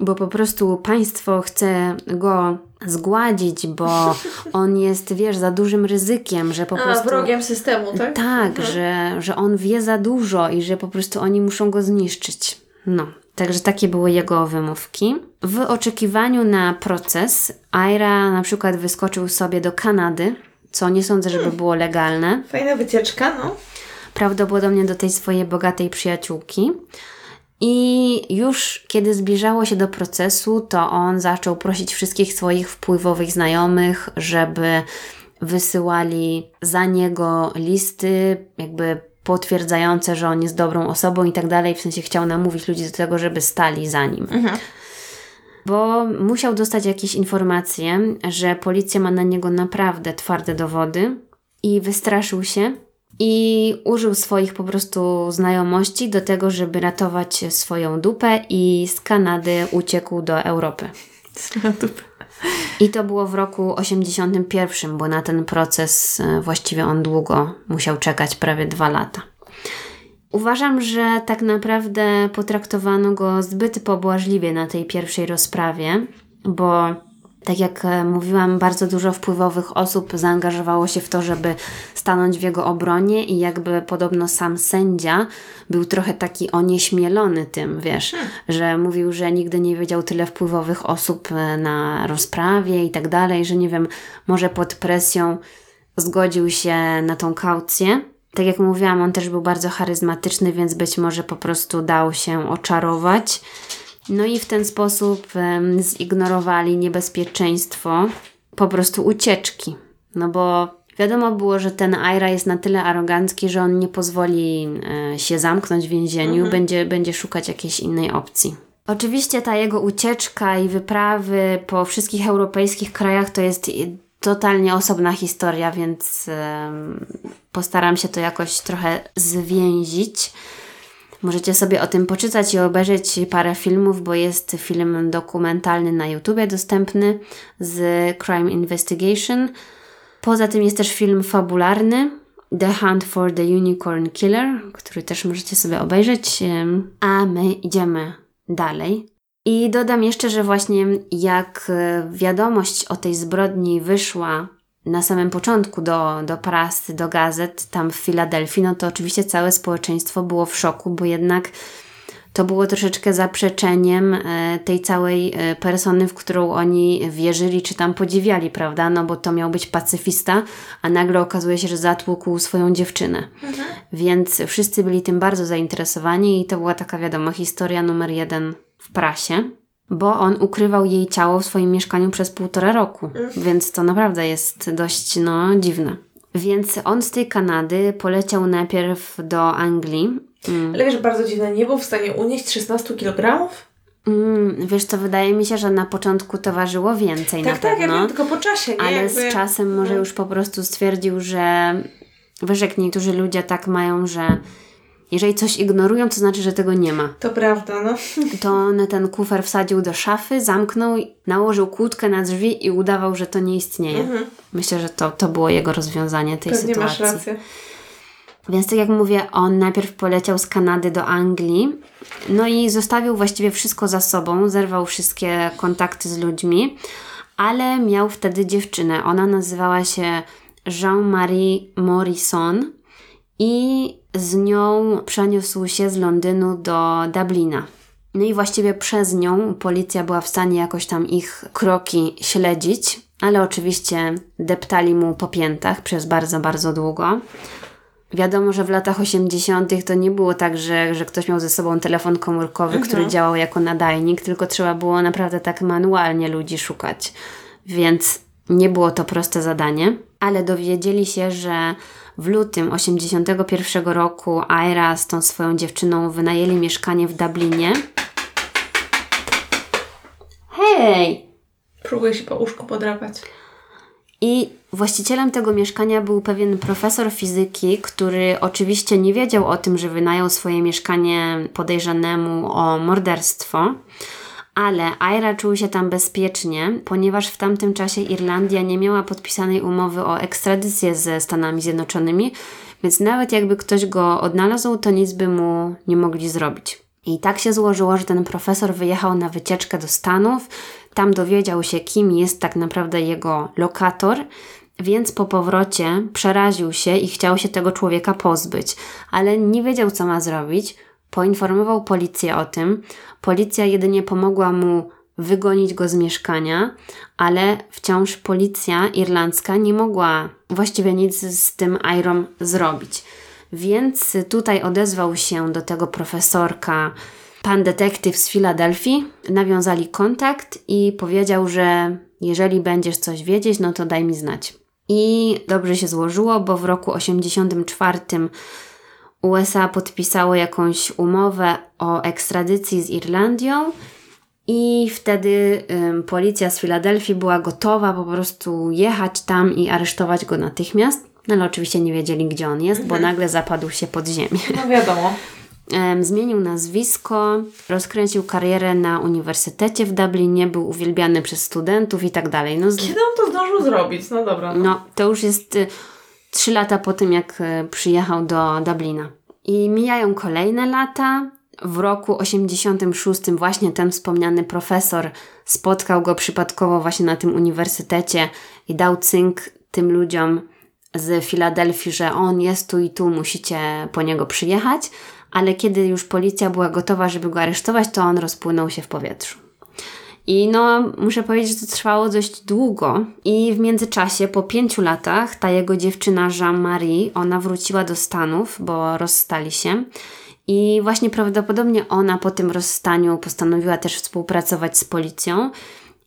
bo po prostu państwo chce go zgładzić, bo *laughs* on jest, wiesz, za dużym ryzykiem, że po A, prostu... wrogiem systemu, tak? Tak, że, że on wie za dużo i że po prostu oni muszą go zniszczyć. No, także takie były jego wymówki. W oczekiwaniu na proces, Aira na przykład wyskoczył sobie do Kanady, co nie sądzę, żeby było legalne. Fajna wycieczka, no. Prawdopodobnie do tej swojej bogatej przyjaciółki. I już kiedy zbliżało się do procesu, to on zaczął prosić wszystkich swoich wpływowych znajomych, żeby wysyłali za niego listy, jakby potwierdzające, że on jest dobrą osobą i tak dalej. W sensie chciał namówić ludzi do tego, żeby stali za nim. Bo musiał dostać jakieś informacje, że policja ma na niego naprawdę twarde dowody i wystraszył się i użył swoich po prostu znajomości do tego, żeby ratować swoją dupę i z Kanady uciekł do Europy. I to było w roku 81, bo na ten proces e, właściwie on długo musiał czekać, prawie dwa lata. Uważam, że tak naprawdę potraktowano go zbyt pobłażliwie na tej pierwszej rozprawie, bo tak jak e, mówiłam, bardzo dużo wpływowych osób zaangażowało się w to, żeby stanąć w jego obronie i jakby podobno sam sędzia był trochę taki onieśmielony tym, wiesz, że mówił, że nigdy nie wiedział tyle wpływowych osób e, na rozprawie i tak dalej, że nie wiem, może pod presją zgodził się na tą kaucję. Tak jak mówiłam, on też był bardzo charyzmatyczny, więc być może po prostu dał się oczarować. No i w ten sposób zignorowali niebezpieczeństwo po prostu ucieczki. No bo wiadomo było, że ten Aira jest na tyle arogancki, że on nie pozwoli e, się zamknąć w więzieniu, będzie, będzie szukać jakiejś innej opcji. Oczywiście ta jego ucieczka i wyprawy po wszystkich europejskich krajach to jest totalnie osobna historia, więc postaram się to jakoś trochę zwięzić. Możecie sobie o tym poczytać i obejrzeć parę filmów, bo jest film dokumentalny na YouTubie dostępny z Crime Investigation. Poza tym jest też film fabularny The Hunt for the Unicorn Killer, który też możecie sobie obejrzeć. A my idziemy dalej. I dodam jeszcze, że właśnie jak e, wiadomość o tej zbrodni wyszła na samym początku do, do prasy, do gazet tam w Filadelfii, no to oczywiście całe społeczeństwo było w szoku, bo jednak to było troszeczkę zaprzeczeniem e, tej całej e, persony, w którą oni wierzyli czy tam podziwiali, prawda? No bo to miał być pacyfista, a nagle okazuje się, że zatłukł swoją dziewczynę. Mhm. Więc wszyscy byli tym bardzo zainteresowani i to była taka, wiadomo, historia numer jeden w prasie bo on ukrywał jej ciało w swoim mieszkaniu przez półtora roku, mhm. więc to naprawdę jest dość no, dziwne. Więc on z tej Kanady poleciał najpierw do Anglii. Mm. Ale wiesz, bardzo dziwne, nie był w stanie unieść 16 kg? Mm, wiesz co, wydaje mi się, że na początku to ważyło więcej tak, na tak, pewno. Tak, ja wiem, tylko po czasie, nie? Ale Jakby... z czasem może no. już po prostu stwierdził, że wiesz, jak niektórzy ludzie tak mają, że jeżeli coś ignorują, to znaczy, że tego nie ma. To prawda, no. To on ten kufer wsadził do szafy, zamknął, nałożył kłódkę na drzwi i udawał, że to nie istnieje. Mhm. Myślę, że to, to było jego rozwiązanie tej Pewnie sytuacji. masz rację. Więc tak jak mówię, on najpierw poleciał z Kanady do Anglii, no i zostawił właściwie wszystko za sobą, zerwał wszystkie kontakty z ludźmi, ale miał wtedy dziewczynę. Ona nazywała się Jean-Marie Morrison i z nią przeniósł się z Londynu do Dublina. No i właściwie przez nią policja była w stanie jakoś tam ich kroki śledzić, ale oczywiście deptali mu po piętach przez bardzo, bardzo długo. Wiadomo, że w latach 80. to nie było tak, że, że ktoś miał ze sobą telefon komórkowy, mhm. który działał jako nadajnik, tylko trzeba było naprawdę tak manualnie ludzi szukać. Więc nie było to proste zadanie, ale dowiedzieli się, że w lutym 81 roku Aira z tą swoją dziewczyną wynajęli mieszkanie w Dublinie. Hej! Próbuję się po łóżku podrapać. I właścicielem tego mieszkania był pewien profesor fizyki, który oczywiście nie wiedział o tym, że wynajął swoje mieszkanie podejrzanemu o morderstwo ale Aira czuł się tam bezpiecznie, ponieważ w tamtym czasie Irlandia nie miała podpisanej umowy o ekstradycję ze Stanami Zjednoczonymi, więc nawet jakby ktoś go odnalazł, to nic by mu nie mogli zrobić. I tak się złożyło, że ten profesor wyjechał na wycieczkę do Stanów, tam dowiedział się, kim jest tak naprawdę jego lokator, więc po powrocie przeraził się i chciał się tego człowieka pozbyć, ale nie wiedział, co ma zrobić Poinformował policję o tym. Policja jedynie pomogła mu wygonić go z mieszkania, ale wciąż policja irlandzka nie mogła właściwie nic z tym Irom zrobić. Więc tutaj odezwał się do tego profesorka pan detektyw z Filadelfii. Nawiązali kontakt i powiedział, że jeżeli będziesz coś wiedzieć, no to daj mi znać. I dobrze się złożyło, bo w roku 84 USA podpisało jakąś umowę o ekstradycji z Irlandią i wtedy ym, policja z Filadelfii była gotowa po prostu jechać tam i aresztować go natychmiast. No ale oczywiście nie wiedzieli, gdzie on jest, bo mhm. nagle zapadł się pod ziemię. No wiadomo. *laughs* Zmienił nazwisko, rozkręcił karierę na uniwersytecie w Dublinie, był uwielbiany przez studentów i tak dalej. No, Kiedy on to zdążył zrobić? No dobra. No, no to już jest y, trzy lata po tym, jak e, przyjechał do Dublina. I mijają kolejne lata. W roku 86 właśnie ten wspomniany profesor spotkał go przypadkowo właśnie na tym uniwersytecie i dał cynk tym ludziom z Filadelfii, że on jest tu i tu, musicie po niego przyjechać, ale kiedy już policja była gotowa, żeby go aresztować, to on rozpłynął się w powietrzu. I no, muszę powiedzieć, że to trwało dość długo. I w międzyczasie, po pięciu latach, ta jego dziewczyna Jean-Marie, ona wróciła do Stanów, bo rozstali się. I właśnie prawdopodobnie ona po tym rozstaniu postanowiła też współpracować z policją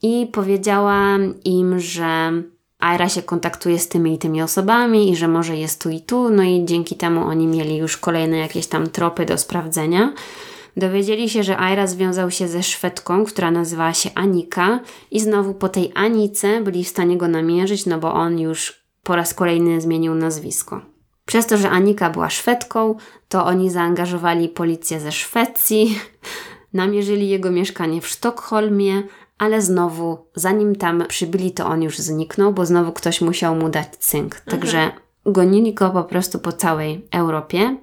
i powiedziała im, że Aira się kontaktuje z tymi i tymi osobami i że może jest tu i tu, no i dzięki temu oni mieli już kolejne jakieś tam tropy do sprawdzenia. Dowiedzieli się, że Aira związał się ze Szwedką, która nazywała się Anika i znowu po tej Anice byli w stanie go namierzyć, no bo on już po raz kolejny zmienił nazwisko. Przez to, że Anika była Szwedką, to oni zaangażowali policję ze Szwecji, *laughs* namierzyli jego mieszkanie w Sztokholmie, ale znowu, zanim tam przybyli, to on już zniknął, bo znowu ktoś musiał mu dać cynk. Także mhm. gonili go po prostu po całej Europie.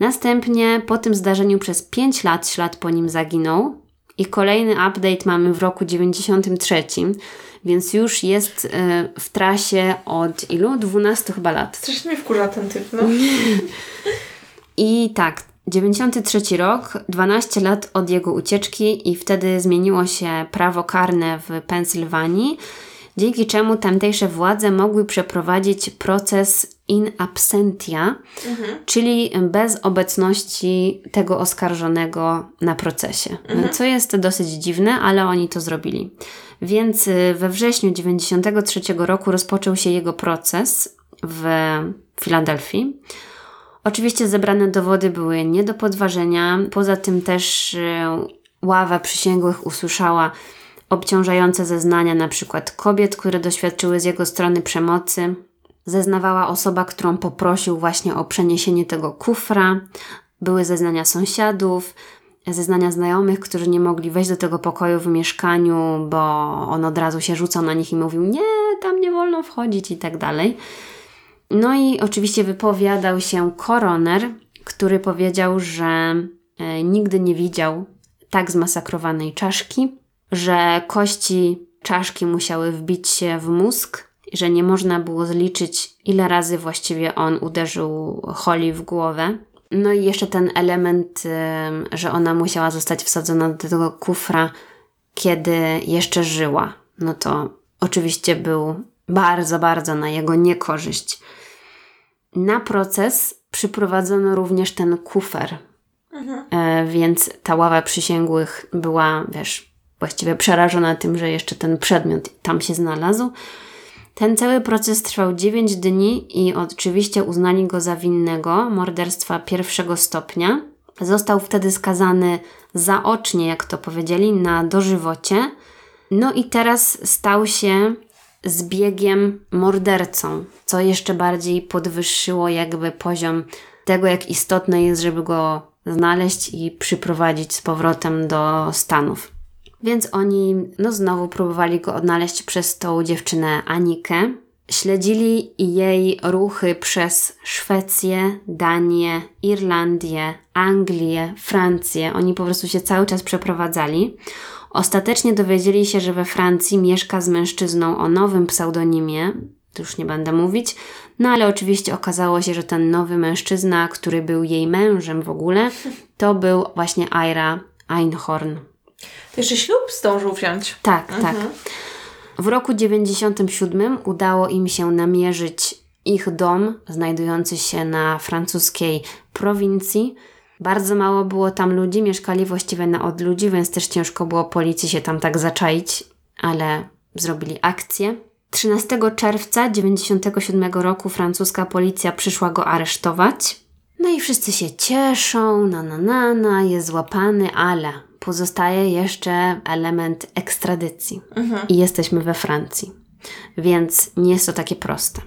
Następnie po tym zdarzeniu przez 5 lat ślad po nim zaginął i kolejny update mamy w roku 93, więc już jest y, w trasie od ilu? 12 chyba lat. Strasznie mnie wkurza ten typ, no. *laughs* I tak, 93 rok, 12 lat od jego ucieczki i wtedy zmieniło się prawo karne w Pensylwanii, dzięki czemu tamtejsze władze mogły przeprowadzić proces in absentia, czyli bez obecności tego oskarżonego na procesie. Co jest dosyć dziwne, ale oni to zrobili. Więc y, we wrześniu 93 roku rozpoczął się jego proces w Filadelfii. Oczywiście zebrane dowody były nie do podważenia. Poza tym też y, ława przysięgłych usłyszała obciążające zeznania na przykład kobiet, które doświadczyły z jego strony przemocy. Zeznawała osoba, którą poprosił właśnie o przeniesienie tego kufra. Były zeznania sąsiadów, zeznania znajomych, którzy nie mogli wejść do tego pokoju w mieszkaniu, bo on od razu się rzucał na nich i mówił: Nie, tam nie wolno wchodzić i tak dalej. No i oczywiście wypowiadał się koroner, który powiedział, że e, nigdy nie widział tak zmasakrowanej czaszki, że kości czaszki musiały wbić się w mózg, że nie można było zliczyć, ile razy właściwie on uderzył Holly w głowę. No i jeszcze ten element, że ona musiała zostać wsadzona do tego kufra, kiedy jeszcze żyła. No to oczywiście był bardzo, bardzo na jego niekorzyść. Na proces przyprowadzono również ten kufer, e, więc ta ława przysięgłych była, wiesz, właściwie przerażona tym, że jeszcze ten przedmiot tam się znalazł. Ten cały proces trwał 9 dni i oczywiście uznali go za winnego morderstwa pierwszego stopnia. Został wtedy skazany zaocznie, jak to powiedzieli, na dożywocie. No i teraz stał się zbiegiem mordercą, co jeszcze bardziej podwyższyło jakby poziom tego, jak istotne jest, żeby go znaleźć i przyprowadzić z powrotem do Stanów. Więc oni, no znowu próbowali go odnaleźć przez tą dziewczynę Anikę. Śledzili jej ruchy przez Szwecję, Danię, Irlandię, Anglię, Francję. Oni po prostu się cały czas przeprowadzali. Ostatecznie dowiedzieli się, że we Francji mieszka z mężczyzną o nowym pseudonimie, to już nie będę mówić, no ale oczywiście okazało się, że ten nowy mężczyzna, który był jej mężem w ogóle, to był właśnie Ira Einhorn. To jeszcze ślub zdążył wziąć. Tak, tak. W roku 97 udało im się namierzyć ich dom, znajdujący się na francuskiej prowincji. Bardzo mało było tam ludzi, mieszkali właściwie na odludzi, więc też ciężko było policji się tam tak zaczaić, ale zrobili akcję. 13 czerwca 97 roku francuska policja przyszła go aresztować. No i wszyscy się cieszą, na na na na, jest złapany, ale pozostaje jeszcze element ekstradycji. I jesteśmy we Francji. Więc nie jest to takie proste.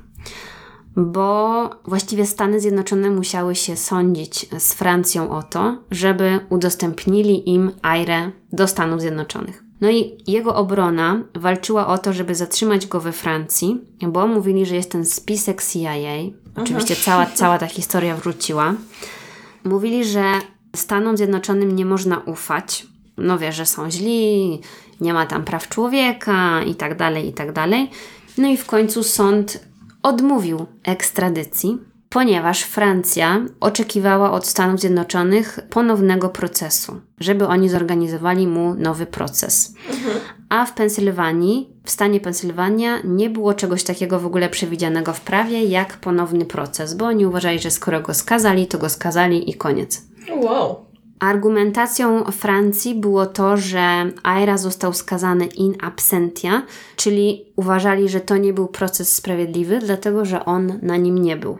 Bo właściwie Stany Zjednoczone musiały się sądzić z Francją o to, żeby udostępnili im Aire do Stanów Zjednoczonych. No i jego obrona walczyła o to, żeby zatrzymać go we Francji, bo mówili, że jest ten spisek CIA. Oczywiście cała, *laughs* cała ta historia wróciła. Mówili, że Stanom Zjednoczonym nie można ufać. No wie, że są źli, nie ma tam praw człowieka i tak dalej, i tak dalej. No i w końcu sąd odmówił ekstradycji, ponieważ Francja oczekiwała od Stanów Zjednoczonych ponownego procesu, żeby oni zorganizowali mu nowy proces. A w Pensylwanii, w stanie Pensylwania, nie było czegoś takiego w ogóle przewidzianego w prawie jak ponowny proces, bo oni uważali, że skoro go skazali, to go skazali i koniec. Wow. Argumentacją Francji było to, że Aira został skazany in absentia, czyli uważali, że to nie był proces sprawiedliwy, dlatego że on na nim nie był.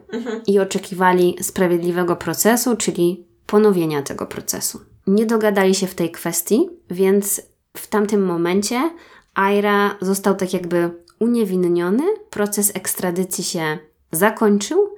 I oczekiwali sprawiedliwego procesu, czyli ponowienia tego procesu. Nie dogadali się w tej kwestii, więc w tamtym momencie Aira został tak jakby uniewinniony, proces ekstradycji się zakończył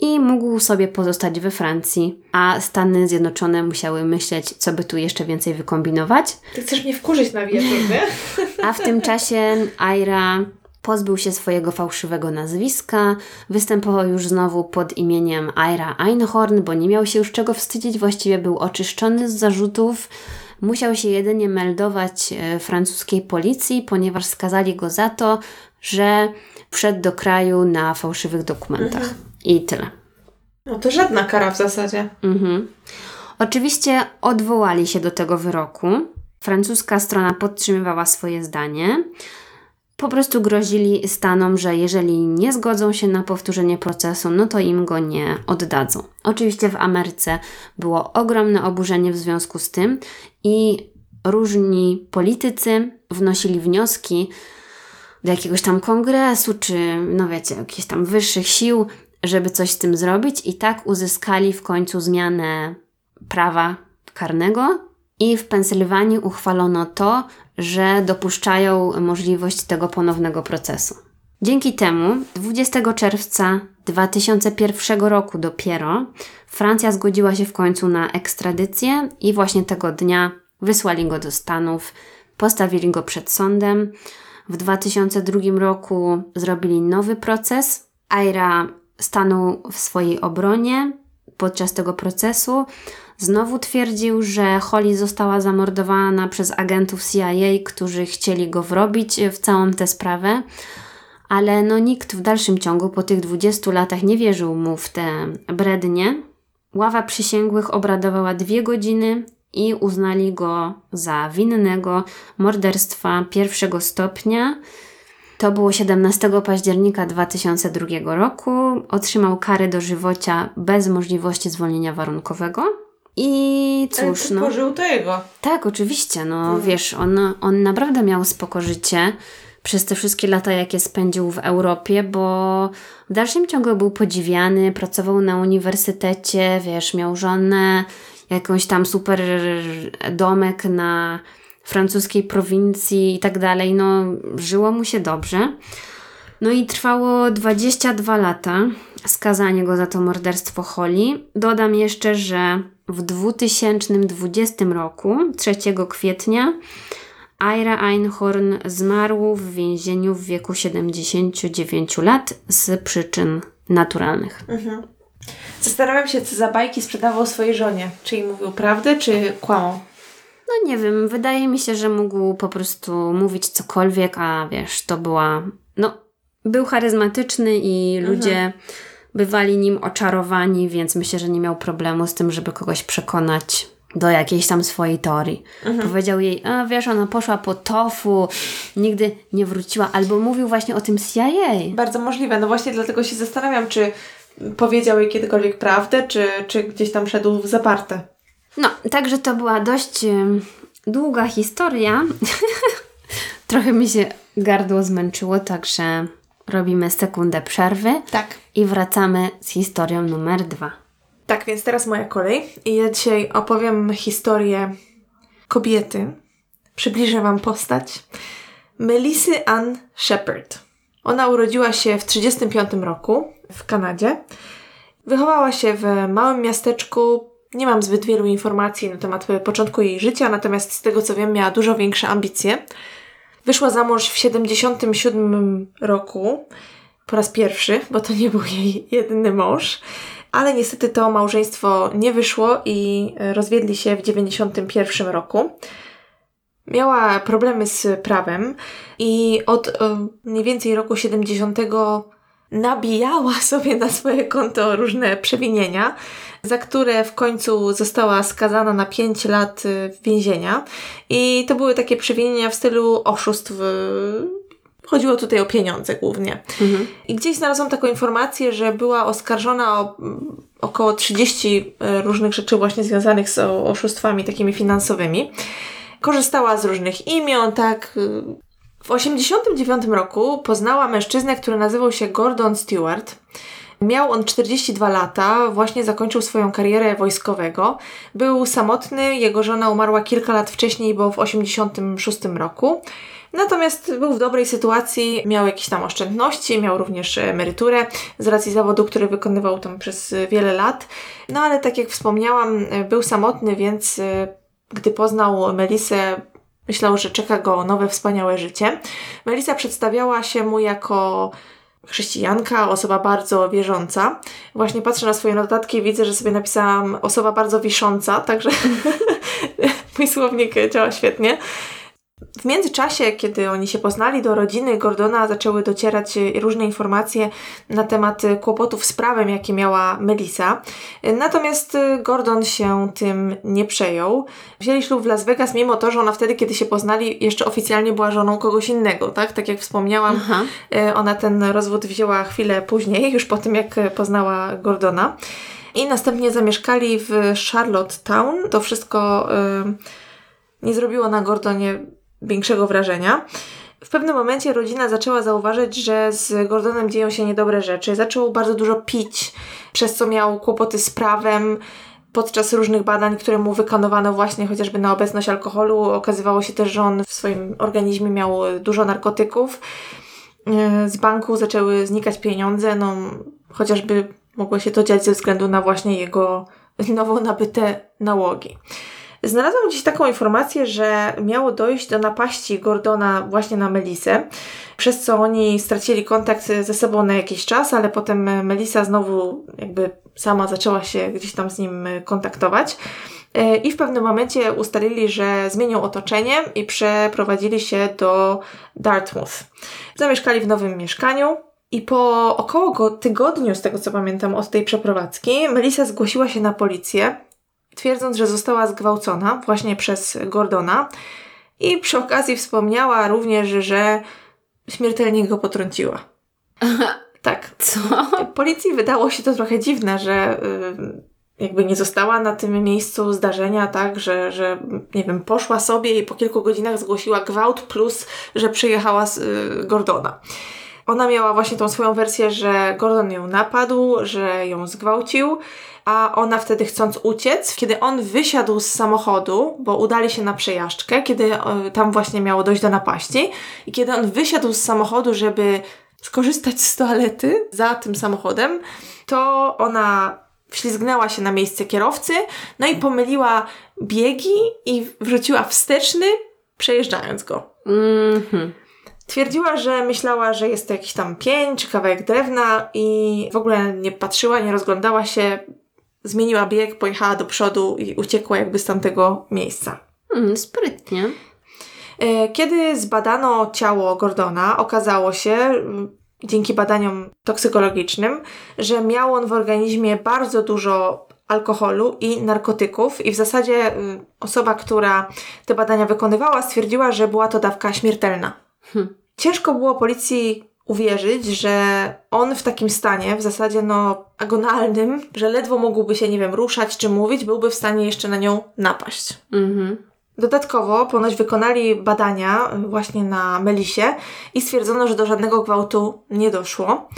i mógł sobie pozostać we Francji, a Stany Zjednoczone musiały myśleć, co by tu jeszcze więcej wykombinować. Ty chcesz mnie wkurzyć na wieczór, nie? *laughs* A w tym czasie Aira pozbył się swojego fałszywego nazwiska, występował już znowu pod imieniem Aira Einhorn, bo nie miał się już czego wstydzić, właściwie był oczyszczony z zarzutów. Musiał się jedynie meldować e, francuskiej policji, ponieważ skazali go za to, że wszedł do kraju na fałszywych dokumentach. I tyle. No to żadna kara w zasadzie. Mhm. Oczywiście odwołali się do tego wyroku. Francuska strona podtrzymywała swoje zdanie. Po prostu grozili Stanom, że jeżeli nie zgodzą się na powtórzenie procesu, no to im go nie oddadzą. Oczywiście w Ameryce było ogromne oburzenie w związku z tym i różni politycy wnosili wnioski do jakiegoś tam kongresu, czy no wiecie, jakichś tam wyższych sił, żeby coś z tym zrobić, i tak uzyskali w końcu zmianę prawa karnego. I w Pensylwanii uchwalono to, że dopuszczają możliwość tego ponownego procesu. Dzięki temu 20 czerwca 2001 roku dopiero Francja zgodziła się w końcu na ekstradycję i właśnie tego dnia wysłali go do Stanów, postawili go przed sądem. W 2002 roku zrobili nowy proces. Aira stanął w swojej obronie podczas tego procesu. Znowu twierdził, że Holly została zamordowana przez agentów CIA, którzy chcieli go wrobić w całą tę sprawę. Ale no nikt w dalszym ciągu po tych 20 latach nie wierzył mu w te brednie. Ława przysięgłych obradowała dwie godziny i uznali go za winnego morderstwa pierwszego stopnia. To było 17 października 2002 roku. Otrzymał karę dożywocia bez możliwości zwolnienia warunkowego. I cóż, no. Pożył to jego. Tak, oczywiście. No wiesz, on, on naprawdę miał spoko życie przez te wszystkie lata, jakie spędził w Europie, bo w dalszym ciągu był podziwiany, pracował na uniwersytecie, wiesz, miał żonę, jakąś tam super domek na francuskiej prowincji i tak dalej. No, żyło mu się dobrze. No i trwało 22 lata skazanie go za to morderstwo Holly. Dodam jeszcze, że w 2020 roku, 3 kwietnia, Ira Einhorn zmarł w więzieniu w wieku 79 lat z przyczyn naturalnych. Mhm. Zastanawiam się, co za bajki sprzedawał swojej żonie. Czy jej mówił prawdę, czy kłamał? No nie wiem, wydaje mi się, że mógł po prostu mówić cokolwiek, a wiesz, to była. No, był charyzmatyczny i ludzie bywali nim oczarowani, więc myślę, że nie miał problemu z tym, żeby kogoś przekonać do jakiejś tam swojej teorii. Powiedział jej, a wiesz, ona poszła po tofu, nigdy nie wróciła, albo mówił właśnie o tym CIA. Bardzo możliwe. No właśnie dlatego się zastanawiam, czy powiedział jej kiedykolwiek prawdę, czy, czy gdzieś tam szedł w zaparte. No, także to była dość długa historia. *laughs* Trochę mi się gardło zmęczyło, także robimy sekundę przerwy Tak. i wracamy z historią numer dwa. Tak, więc teraz moja kolej. I ja dzisiaj opowiem historię kobiety. Przybliżę Wam postać. Melissy Ann Shepard. Ona urodziła się w 1935 roku w Kanadzie. Wychowała się w małym miasteczku. Nie mam zbyt wielu informacji na temat początku jej życia, natomiast z tego co wiem, miała dużo większe ambicje. Wyszła za mąż w 77 roku po raz pierwszy, bo to nie był jej jedyny mąż. Ale niestety to małżeństwo nie wyszło i e, rozwiedli się w 91 roku. Miała problemy z prawem i od e, mniej więcej roku 70 nabijała *laughs* sobie na swoje konto różne przewinienia, za które w końcu została skazana na 5 lat y, więzienia. I to były takie przewinienia w stylu oszustw. y, Chodziło tutaj o pieniądze głównie. I gdzieś znalazłam taką informację, że była oskarżona o mm, około 30 e, różnych rzeczy właśnie związanych z oszustwami takimi finansowymi. Korzystała z różnych imion, tak. W 89 roku poznała mężczyznę, który nazywał się Gordon Stewart. Miał on 42 lata, właśnie zakończył swoją karierę wojskowego. Był samotny, jego żona umarła kilka lat wcześniej, bo w 86 roku. Natomiast był w dobrej sytuacji, miał jakieś tam oszczędności, miał również emeryturę z racji zawodu, który wykonywał tam przez wiele lat. No ale tak jak wspomniałam, był samotny, więc e, gdy poznał Melisę, myślał, że czeka go nowe, wspaniałe życie. Melisa przedstawiała się mu jako chrześcijanka, osoba bardzo wierząca. Właśnie patrzę na swoje notatki i widzę, że sobie napisałam osoba bardzo wisząca, także *laughs* mój słownik działa świetnie. W międzyczasie, kiedy oni się poznali, do rodziny Gordona zaczęły docierać różne informacje na temat kłopotów z prawem, jakie miała Melissa. Natomiast Gordon się tym nie przejął. Wzięli ślub w Las Vegas, mimo to, że ona wtedy, kiedy się poznali, jeszcze oficjalnie była żoną kogoś innego, tak? Tak jak wspomniałam, Aha. ona ten rozwód wzięła chwilę później, już po tym, jak poznała Gordona. I następnie zamieszkali w Charlottetown. To wszystko nie zrobiło na Gordonie większego wrażenia. W pewnym momencie rodzina zaczęła zauważyć, że z Gordonem dzieją się niedobre rzeczy. Zaczął bardzo dużo pić, przez co miał kłopoty z prawem. Podczas różnych badań, które mu wykonywano właśnie chociażby na obecność alkoholu, okazywało się też, że on w swoim organizmie miał dużo narkotyków. E, z banku zaczęły znikać pieniądze, no chociażby mogło się to dziać ze względu na właśnie jego nowo nabyte nałogi. Znalazłam gdzieś taką informację, że miało dojść do napaści Gordona właśnie na Melisę, przez co oni stracili kontakt ze sobą na jakiś czas, ale potem Melisa znowu jakby sama zaczęła się gdzieś tam z nim kontaktować. E, I w pewnym momencie ustalili, że zmienią otoczenie i przeprowadzili się do Dartmouth. Zamieszkali w nowym mieszkaniu. I po około tygodniu, z tego co pamiętam, od tej przeprowadzki, Melissa zgłosiła się na policję twierdząc, że została zgwałcona właśnie przez Gordona i przy okazji wspomniała również, że śmiertelnie go potrąciła. *laughs* Tak. Co? Policji wydało się to trochę dziwne, że y, jakby nie została na tym miejscu zdarzenia, tak, że, że nie wiem, poszła sobie i po kilku godzinach zgłosiła gwałt, plus, że przyjechała z y, Gordona. Ona miała właśnie tą swoją wersję, że Gordon ją napadł, że ją zgwałcił a ona wtedy chcąc uciec, kiedy on wysiadł z samochodu, bo udali się na przejażdżkę, kiedy e, tam właśnie miało dojść do napaści, i kiedy on wysiadł z samochodu, żeby skorzystać z toalety za tym samochodem, to ona wślizgnęła się na miejsce kierowcy, no i pomyliła biegi i wrzuciła wsteczny, przejeżdżając go. Mhm. Twierdziła, że myślała, że jest to jakiś tam pień czy kawałek drewna i w ogóle nie patrzyła, nie rozglądała się, zmieniła bieg, pojechała do przodu i uciekła jakby z tamtego miejsca. Mm, sprytnie. E, kiedy zbadano ciało Gordona, okazało się, mm, dzięki badaniom toksykologicznym, że miał on w organizmie bardzo dużo alkoholu i narkotyków, i w zasadzie mm, osoba, która te badania wykonywała, stwierdziła, że była to dawka śmiertelna. Hm. Ciężko było policji uwierzyć, że on w takim stanie, w zasadzie no agonalnym, że ledwo mógłby się, nie wiem, ruszać czy mówić, byłby w stanie jeszcze na nią napaść. Mhm. Dodatkowo ponoć wykonali badania właśnie na Melisie i stwierdzono, że do żadnego gwałtu nie doszło.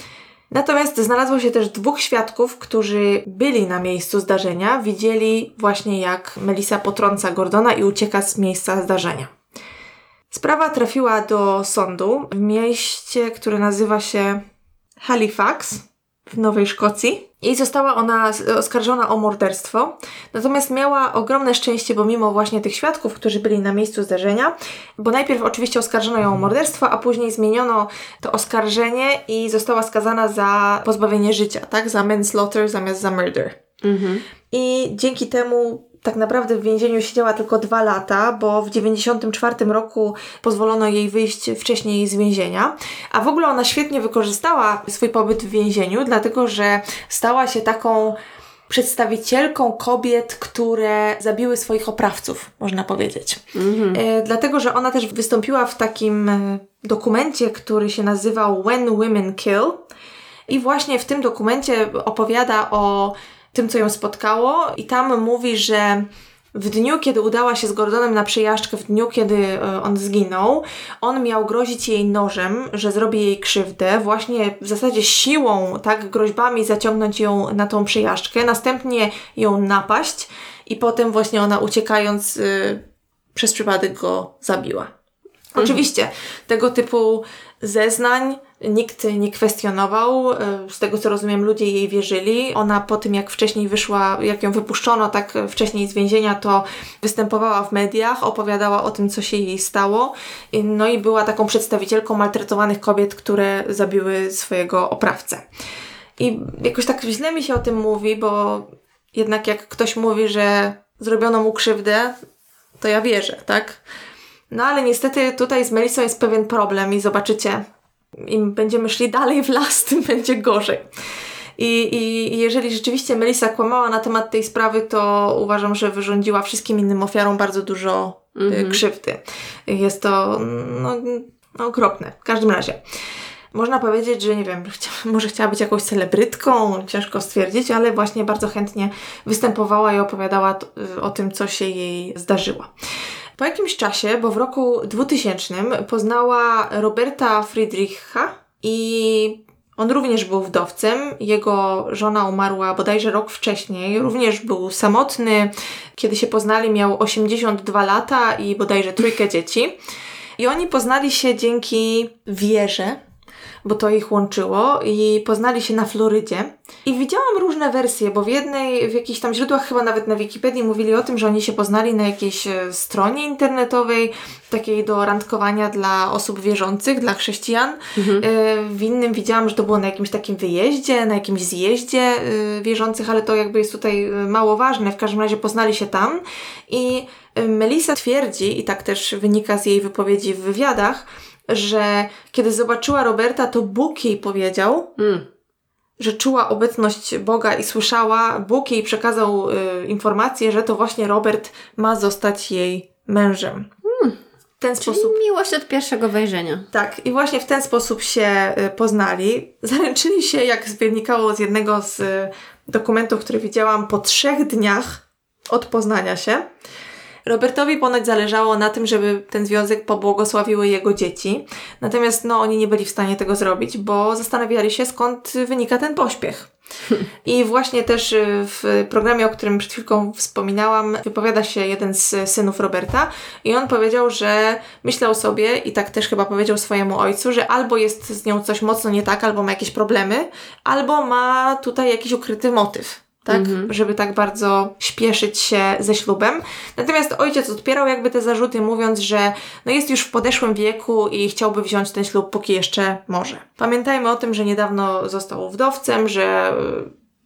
Natomiast znalazło się też dwóch świadków, którzy byli na miejscu zdarzenia, widzieli właśnie jak Melisa potrąca Gordona i ucieka z miejsca zdarzenia. Sprawa trafiła do sądu w mieście, które nazywa się Halifax w Nowej Szkocji i została ona oskarżona o morderstwo. Natomiast miała ogromne szczęście, bo mimo właśnie tych świadków, którzy byli na miejscu zdarzenia, bo najpierw oczywiście oskarżono ją o morderstwo, a później zmieniono to oskarżenie i została skazana za pozbawienie życia, tak? Za manslaughter zamiast za murder. Mhm. I dzięki temu tak naprawdę w więzieniu siedziała tylko dwa lata, bo w 94 roku pozwolono jej wyjść wcześniej z więzienia. A w ogóle ona świetnie wykorzystała swój pobyt w więzieniu, dlatego że stała się taką przedstawicielką kobiet, które zabiły swoich oprawców, można powiedzieć. Mhm. E, dlatego, że ona też wystąpiła w takim e, dokumencie, który się nazywał When Women Kill. I właśnie w tym dokumencie opowiada o tym, co ją spotkało, i tam mówi, że w dniu, kiedy udała się z Gordonem na przejażdżkę, w dniu, kiedy e, on zginął, on miał grozić jej nożem, że zrobi jej krzywdę, właśnie w zasadzie siłą, tak, groźbami zaciągnąć ją na tą przejażdżkę, następnie ją napaść i potem właśnie ona uciekając y, przez przypadek go zabiła. Mhm. Oczywiście tego typu zeznań nikt nie kwestionował. E, z tego co rozumiem, ludzie jej wierzyli. Ona po tym, jak wcześniej wyszła, jak ją wypuszczono, tak wcześniej z więzienia, to występowała w mediach, opowiadała o tym, co się jej stało. No i była taką przedstawicielką maltretowanych kobiet, które zabiły swojego oprawcę. I jakoś tak źle mi się o tym mówi, bo jednak jak ktoś mówi, że zrobiono mu krzywdę, to ja wierzę, tak? No ale niestety tutaj z Melisą jest pewien problem i zobaczycie, im będziemy szli dalej w las, *laughs* tym będzie gorzej. I, I jeżeli rzeczywiście Melissa kłamała na temat tej sprawy, to uważam, że wyrządziła wszystkim innym ofiarom bardzo dużo y, krzywdy. Jest to no, okropne. W każdym razie. Można powiedzieć, że nie wiem, może chciała być jakąś celebrytką, ciężko stwierdzić, ale właśnie bardzo chętnie występowała i opowiadała o tym, co się jej zdarzyło. Po jakimś czasie, bo w roku 2000 poznała Roberta Friedricha i on również był wdowcem. Jego żona umarła bodajże rok wcześniej. Również był samotny. Kiedy się poznali, miał 82 lata i bodajże trójkę dzieci. I oni poznali się dzięki wierze, bo to ich łączyło i poznali się na Florydzie. I widziałam różne wersje, bo w jednej, w jakichś tam źródłach, chyba nawet na Wikipedii, mówili o tym, że oni się poznali na jakiejś e, stronie internetowej, takiej do randkowania dla osób wierzących, dla chrześcijan. E, W innym widziałam, że to było na jakimś takim wyjeździe, na jakimś zjeździe e, wierzących, ale to jakby jest tutaj mało ważne. W każdym razie poznali się tam i Melissa twierdzi, i tak też wynika z jej wypowiedzi w wywiadach, że kiedy zobaczyła Roberta, to Bóg jej powiedział, Mm. że czuła obecność Boga i słyszała, Bóg jej przekazał y, informację, że to właśnie Robert ma zostać jej mężem. W ten Czyli sposób. miłość od pierwszego wejrzenia. Tak, i właśnie w ten sposób się y, poznali. Zaręczyli się, jak wynikało z jednego z y, dokumentów, które widziałam, po trzech dniach od poznania się. Robertowi ponoć zależało na tym, żeby ten związek pobłogosławiły jego dzieci. Natomiast no, oni nie byli w stanie tego zrobić, bo zastanawiali się, skąd wynika ten pośpiech. I właśnie też y, w programie, o którym przed chwilką wspominałam, wypowiada się jeden z synów Roberta i on powiedział, że myślał sobie i tak też chyba powiedział swojemu ojcu, że albo jest z nią coś mocno nie tak, albo ma jakieś problemy, albo ma tutaj jakiś ukryty motyw. Tak, żeby tak bardzo śpieszyć się ze ślubem. Natomiast ojciec odpierał jakby te zarzuty, mówiąc, że no jest już w podeszłym wieku i chciałby wziąć ten ślub, póki jeszcze może. Pamiętajmy o tym, że niedawno został wdowcem, że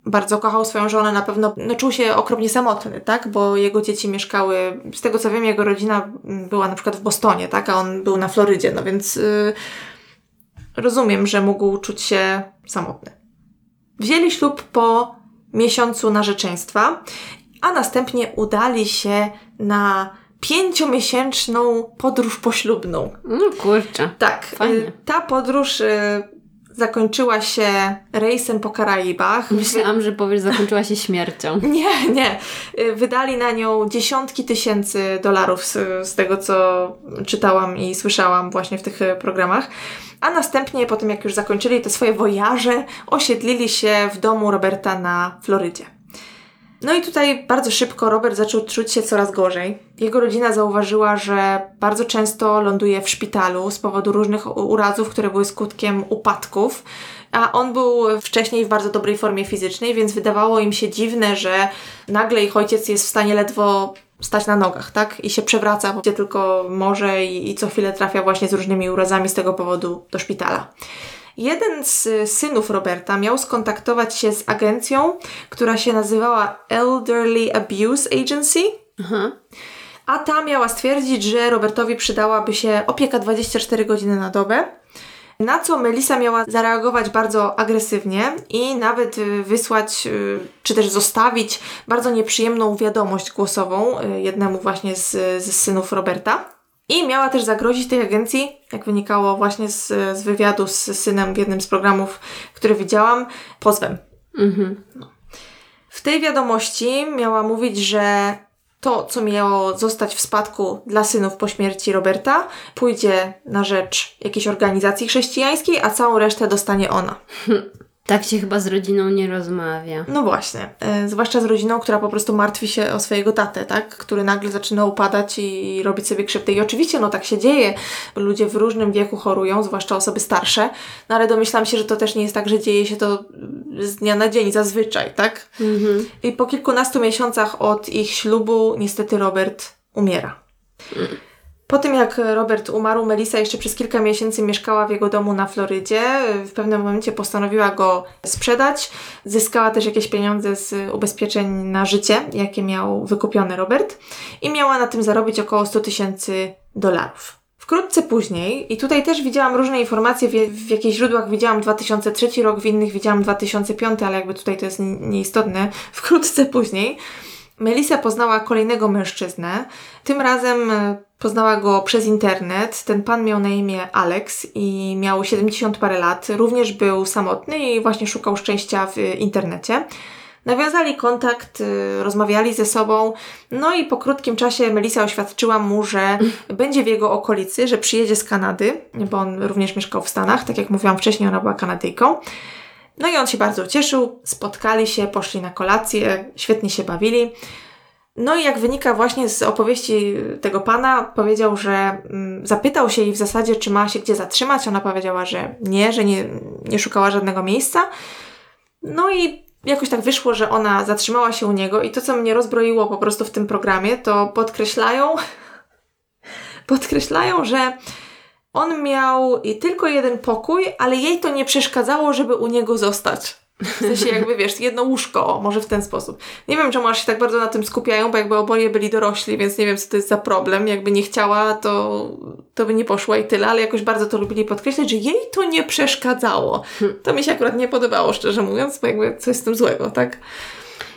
y, bardzo kochał swoją żonę, na pewno no, czuł się okropnie samotny, tak? Bo jego dzieci mieszkały, z tego co wiem, jego rodzina była na przykład w Bostonie, tak? A on był na Florydzie, no więc y, rozumiem, że mógł czuć się samotny. Wzięli ślub po miesiącu narzeczeństwa, a następnie udali się na pięciomiesięczną podróż poślubną. No kurczę. Tak, Fajnie. y, ta podróż y, zakończyła się rejsem po Karaibach. Myślałam, że powiesz, zakończyła się śmiercią. *laughs* Nie, nie. Y, Wydali na nią dziesiątki tysięcy dolarów z, z tego, co czytałam i słyszałam właśnie w tych y, programach. A następnie, po tym jak już zakończyli te swoje wojaże, osiedlili się w domu Roberta na Florydzie. No i tutaj bardzo szybko Robert zaczął czuć się coraz gorzej. Jego rodzina zauważyła, że bardzo często ląduje w szpitalu z powodu różnych urazów, które były skutkiem upadków. A on był wcześniej w bardzo dobrej formie fizycznej, więc wydawało im się dziwne, że nagle ich ojciec jest w stanie ledwo stać na nogach, tak? I się przewraca, gdzie tylko może i, i co chwilę trafia właśnie z różnymi urazami z tego powodu do szpitala. Jeden z y, synów Roberta miał skontaktować się z agencją, która się nazywała Elderly Abuse Agency, Aha. a ta miała stwierdzić, że Robertowi przydałaby się opieka 24 godziny na dobę. Na co Melissa miała zareagować bardzo agresywnie i nawet y, wysłać, y, czy też zostawić bardzo nieprzyjemną wiadomość głosową jednemu właśnie z, z synów Roberta. I miała też zagrozić tej agencji, jak wynikało właśnie z, z wywiadu z synem w jednym z programów, który widziałam, pozwem. Mhm. W tej wiadomości miała mówić, że to, co miało zostać w spadku dla synów po śmierci Roberta, pójdzie na rzecz jakiejś organizacji chrześcijańskiej, a całą resztę dostanie ona. *laughs* Tak się chyba z rodziną nie rozmawia. No właśnie, e, zwłaszcza z rodziną, która po prostu martwi się o swojego tatę, tak? Który nagle zaczyna upadać i robić sobie krzywdę. I oczywiście, no tak się dzieje. Ludzie w różnym wieku chorują, zwłaszcza osoby starsze, no ale domyślam się, że to też nie jest tak, że dzieje się to z dnia na dzień, zazwyczaj, tak? Mhm. I po kilkunastu miesiącach od ich ślubu niestety Robert umiera. Po tym jak Robert umarł, Melissa jeszcze przez kilka miesięcy mieszkała w jego domu na Florydzie. W pewnym momencie postanowiła go sprzedać. Zyskała też jakieś pieniądze z ubezpieczeń na życie, jakie miał wykupione Robert. I miała na tym zarobić około 100 tysięcy dolarów. Wkrótce później, i tutaj też widziałam różne informacje, w, w jakichś źródłach widziałam 2003 rok, w innych widziałam 2005, ale jakby tutaj to jest nieistotne. Wkrótce później Melissa poznała kolejnego mężczyznę. Tym razem e, poznała go przez internet. Ten pan miał na imię Alex i miał 70 parę lat. Również był samotny i właśnie szukał szczęścia w internecie. Nawiązali kontakt, y, rozmawiali ze sobą, no i po krótkim czasie Melissa oświadczyła mu, że będzie w jego okolicy, że przyjedzie z Kanady, bo on również mieszkał w Stanach, tak jak mówiłam wcześniej, ona była Kanadyjką. No i on się bardzo cieszył, spotkali się, poszli na kolację, świetnie się bawili. No i jak wynika właśnie z opowieści tego pana, powiedział, że mm, zapytał się jej w zasadzie, czy ma się gdzie zatrzymać. Ona powiedziała, że nie, że nie, nie szukała żadnego miejsca. No i jakoś tak wyszło, że ona zatrzymała się u niego i to, co mnie rozbroiło po prostu w tym programie, to podkreślają, *laughs* podkreślają, że on miał tylko jeden pokój, ale jej to nie przeszkadzało, żeby u niego zostać. W sensie jakby, wiesz, jedno łóżko, może w ten sposób. Nie wiem, czemu aż się tak bardzo na tym skupiają, bo jakby oboje byli dorośli, więc nie wiem, co to jest za problem. Jakby nie chciała, to, to by nie poszła i tyle, ale jakoś bardzo to lubili podkreślać, że jej to nie przeszkadzało. To mi się akurat nie podobało, szczerze mówiąc, bo jakby coś z tym złego, tak?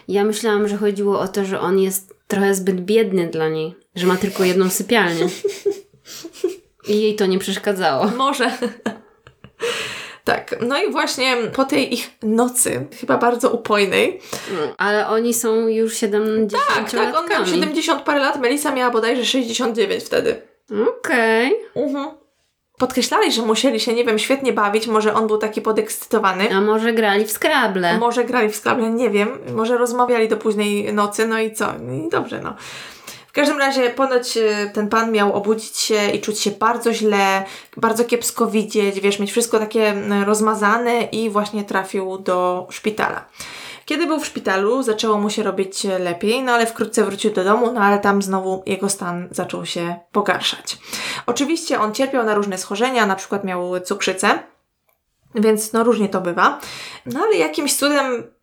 Ja myślałam, że chodziło o to, że on jest trochę zbyt biedny dla niej, że ma tylko jedną sypialnię. *laughs* I jej to nie przeszkadzało. Może. Tak, no i właśnie po tej ich nocy, chyba bardzo upojnej. No, ale oni są już 70 Tak, tak, on miał 70 parę lat, Melisa miała bodajże 69 wtedy. Okej. Okay. Mhm. Podkreślali, że musieli się, nie wiem, świetnie bawić, może on był taki podekscytowany. A może grali w Scrabble. Może grali w Scrabble, nie wiem. Może rozmawiali do późnej nocy, no i co? I dobrze, no. Każdym razie ponoć e, ten pan miał obudzić się i czuć się bardzo źle, bardzo kiepsko widzieć, wiesz, mieć wszystko takie rozmazane i właśnie trafił do szpitala. Kiedy był w szpitalu, zaczęło mu się robić lepiej, no ale wkrótce wrócił do domu, no ale tam znowu jego stan zaczął się pogarszać. Oczywiście on cierpiał na różne schorzenia, na przykład miał cukrzycę, więc no różnie to bywa. No ale jakimś cudem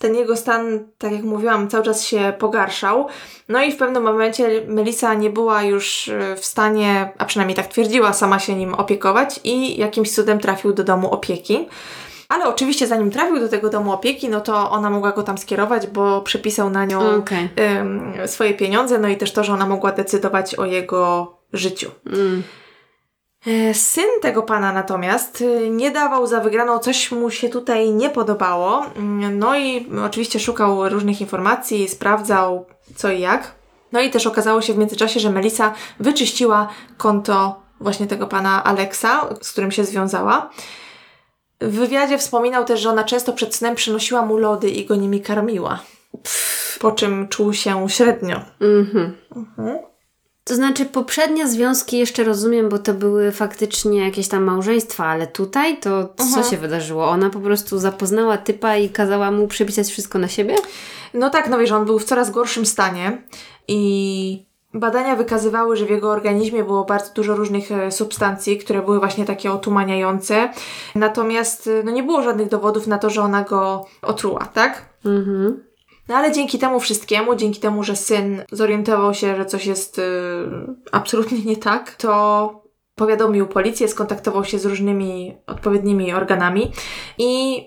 ten jego stan, tak jak mówiłam, cały czas się pogarszał. No i w pewnym momencie Melissa nie była już e, w stanie, a przynajmniej tak twierdziła, sama się nim opiekować i jakimś cudem trafił do domu opieki. Ale oczywiście zanim trafił do tego domu opieki, no to ona mogła go tam skierować, bo przepisał na nią okay. ym, swoje pieniądze, no i też to, że ona mogła decydować o jego życiu. Mm. E, syn tego pana natomiast e, nie dawał za wygraną, coś mu się tutaj nie podobało. Mm, no i oczywiście szukał różnych informacji, sprawdzał co i jak. No i też okazało się w międzyczasie, że Melisa wyczyściła konto właśnie tego pana Alexa, z którym się związała. W wywiadzie wspominał też, że ona często przed snem przynosiła mu lody i go nimi karmiła. Pff, po czym czuł się średnio. Mhm. mhm. To znaczy, poprzednie związki jeszcze rozumiem, bo to były faktycznie jakieś tam małżeństwa, ale tutaj to co mhm. się wydarzyło? Ona po prostu zapoznała typa i kazała mu przepisać wszystko na siebie? No tak, no wiesz, on był w coraz gorszym stanie i badania wykazywały, że w jego organizmie było bardzo dużo różnych e, substancji, które były właśnie takie otumaniające. Natomiast e, no nie było żadnych dowodów na to, że ona go otruła, tak? Mhm. No ale dzięki temu wszystkiemu, dzięki temu, że syn zorientował się, że coś jest y, absolutnie nie tak, to powiadomił policję, skontaktował się z różnymi odpowiednimi organami i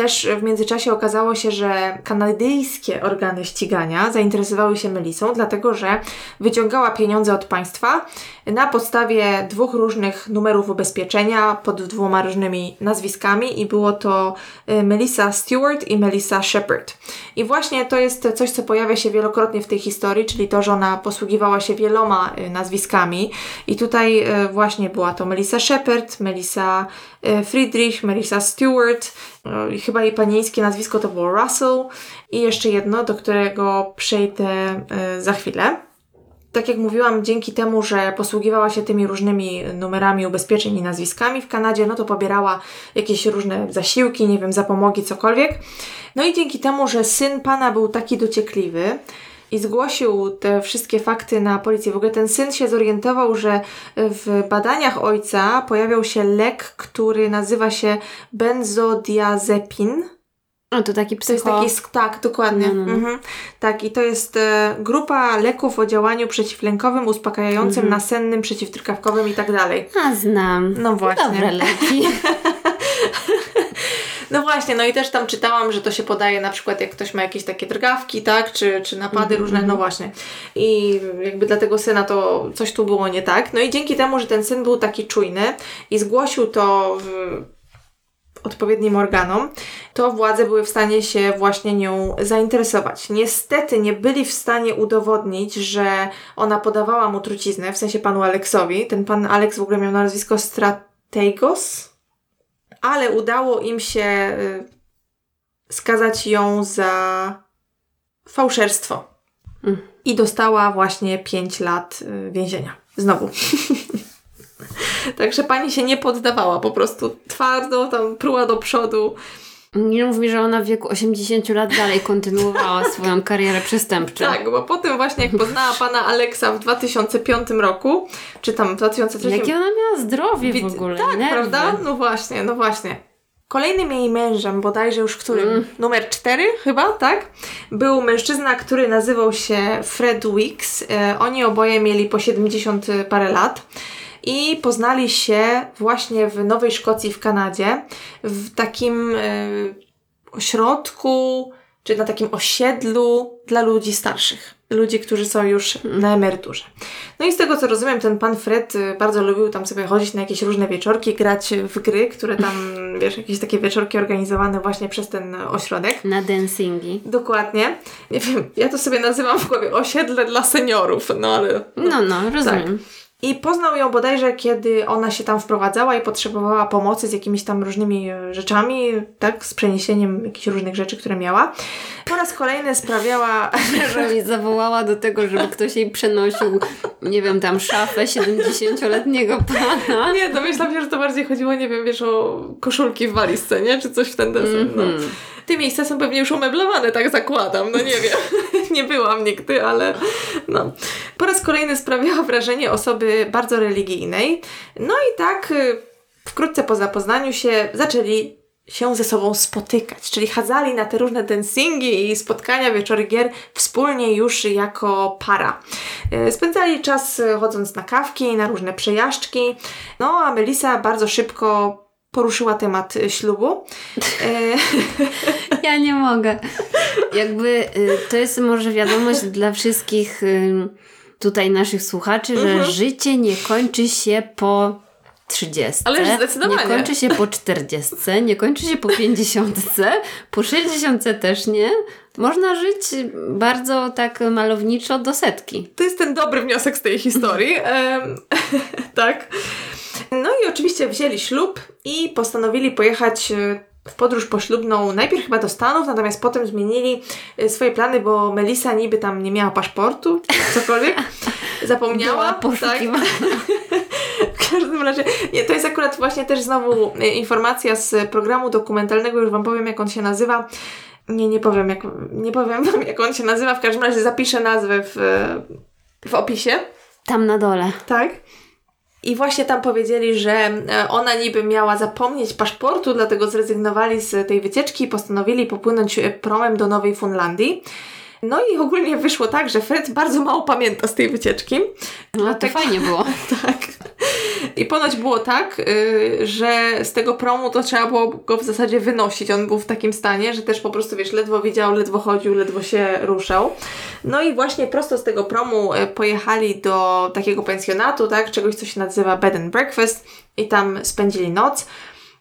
też w międzyczasie okazało się, że kanadyjskie organy ścigania zainteresowały się Melisą, dlatego że wyciągała pieniądze od państwa na podstawie dwóch różnych numerów ubezpieczenia pod dwoma różnymi nazwiskami i było to y, Melissa Stewart i Melissa Shepard. I właśnie to jest coś, co pojawia się wielokrotnie w tej historii, czyli to, że ona posługiwała się wieloma y, nazwiskami i tutaj y, właśnie była to Melissa Shepard, Melissa Friedrich, Melissa Stewart, chyba jej panieńskie nazwisko to było Russell i jeszcze jedno, do którego przejdę za chwilę tak jak mówiłam, dzięki temu, że posługiwała się tymi różnymi numerami ubezpieczeń i nazwiskami w Kanadzie, no to pobierała jakieś różne zasiłki, nie wiem, zapomogi, cokolwiek. No i dzięki temu, że syn pana był taki dociekliwy, i zgłosił te wszystkie fakty na policję. W ogóle ten syn się zorientował, że w badaniach ojca pojawiał się lek, który nazywa się benzodiazepin O, to taki To jest psycho... taki, tak, dokładnie. No, no, no. Mhm. Tak, i to jest e, grupa leków o działaniu przeciwlękowym, uspokajającym, Mhm. nasennym, przeciwdrgawkowym i tak dalej. A, znam. No właśnie. Dobre leki. *laughs* No właśnie, no i też tam czytałam, że to się podaje na przykład jak ktoś ma jakieś takie drgawki, tak, czy, czy napady Mhm, różne, no właśnie. I jakby dla tego syna to coś tu było nie tak. No i dzięki temu, że ten syn był taki czujny i zgłosił to w odpowiednim organom, to władze były w stanie się właśnie nią zainteresować. Niestety nie byli w stanie udowodnić, że ona podawała mu truciznę, w sensie panu Aleksowi. Ten pan Aleks w ogóle miał nazwisko Strategos, ale udało im się y, skazać ją za fałszerstwo. Mm. I dostała właśnie 5 lat y, więzienia. Znowu. *laughs* Także pani się nie poddawała, po prostu twardo tam pruła do przodu. Nie mów mi, że ona w wieku 80 lat dalej kontynuowała *laughs* swoją karierę przestępczą. Tak, bo potem właśnie jak poznała pana Aleksa w 2005 roku, czy tam w 2003 Jakie ona miała zdrowie w ogóle. Tak, nerwy. prawda? No właśnie, no właśnie. Kolejnym jej mężem, bodajże już którym, Mm. numer 4 chyba, tak? Był mężczyzna, który nazywał się Fred Wicks. E, oni oboje mieli po 70 parę lat i poznali się właśnie w Nowej Szkocji w Kanadzie, w takim e, ośrodku, czy na takim osiedlu dla ludzi starszych. Ludzi, którzy są już na emeryturze. No i z tego co rozumiem, ten pan Fred y, bardzo lubił tam sobie chodzić na jakieś różne wieczorki, grać w gry, które tam, *laughs* wiesz, jakieś takie wieczorki organizowane właśnie przez ten ośrodek. Na dancingi. Dokładnie. Nie wiem, ja to sobie nazywam w głowie osiedle dla seniorów, no ale... No, no, rozumiem. I poznał ją bodajże, kiedy ona się tam wprowadzała i potrzebowała pomocy z jakimiś tam różnymi e, rzeczami, tak, z przeniesieniem jakichś różnych rzeczy, które miała. Po raz kolejny sprawiała... *laughs* Że mi zawołała do tego, żeby ktoś jej przenosił, nie wiem, tam szafę 70-letniego pana. Nie, domyślam się, że to bardziej chodziło, nie wiem, wiesz, o koszulki w walizce, nie? Czy coś w ten desen, no. Mhm. Te miejsca są pewnie już umeblowane, tak zakładam, no nie wiem. *laughs* nie byłam nigdy, ale no. Po raz kolejny sprawiała wrażenie osoby bardzo religijnej. No i tak y, wkrótce po zapoznaniu się zaczęli się ze sobą spotykać, czyli chadzali na te różne dancingi i spotkania, wieczory gier wspólnie już jako para. Y, Spędzali czas y, chodząc na kawki, na różne przejażdżki, no a Melisa bardzo szybko poruszyła temat y, ślubu. Y, *laughs* Ja nie mogę. Jakby y, to jest może wiadomość dla wszystkich y, tutaj naszych słuchaczy, że Mhm. życie nie kończy się po 30. Ależ zdecydowanie. Nie kończy się po 40, nie kończy się po 50, po 60 też nie. Można żyć bardzo tak malowniczo do setki. To jest ten dobry wniosek z tej historii. Em, *laughs* tak. No i oczywiście wzięli ślub i postanowili pojechać e, w podróż poślubną najpierw chyba do Stanów, natomiast potem zmienili e, swoje plany, bo Melisa niby tam nie miała paszportu, cokolwiek. *laughs* Zapomniała. Była tak. *laughs* W każdym razie, nie, to jest akurat właśnie też znowu e, informacja z programu dokumentalnego, już Wam powiem jak on się nazywa. Nie, nie powiem jak, nie powiem Wam jak on się nazywa, w każdym razie zapiszę nazwę w, e, w opisie. Tam na dole. Tak. I właśnie tam powiedzieli, że e, ona niby miała zapomnieć paszportu, dlatego zrezygnowali z tej wycieczki i postanowili popłynąć e, promem do Nowej Funlandii. No i ogólnie wyszło tak, że Fred bardzo mało pamięta z tej wycieczki. No to Dlatego- fajnie było. *laughs* Tak. I ponoć było tak, y, że z tego promu to trzeba było go w zasadzie wynosić. On był w takim stanie, że też po prostu, wiesz, ledwo widział, ledwo chodził, ledwo się ruszał. No i właśnie prosto z tego promu y, pojechali do takiego pensjonatu, tak, czegoś, co się nazywa bed and breakfast i tam spędzili noc.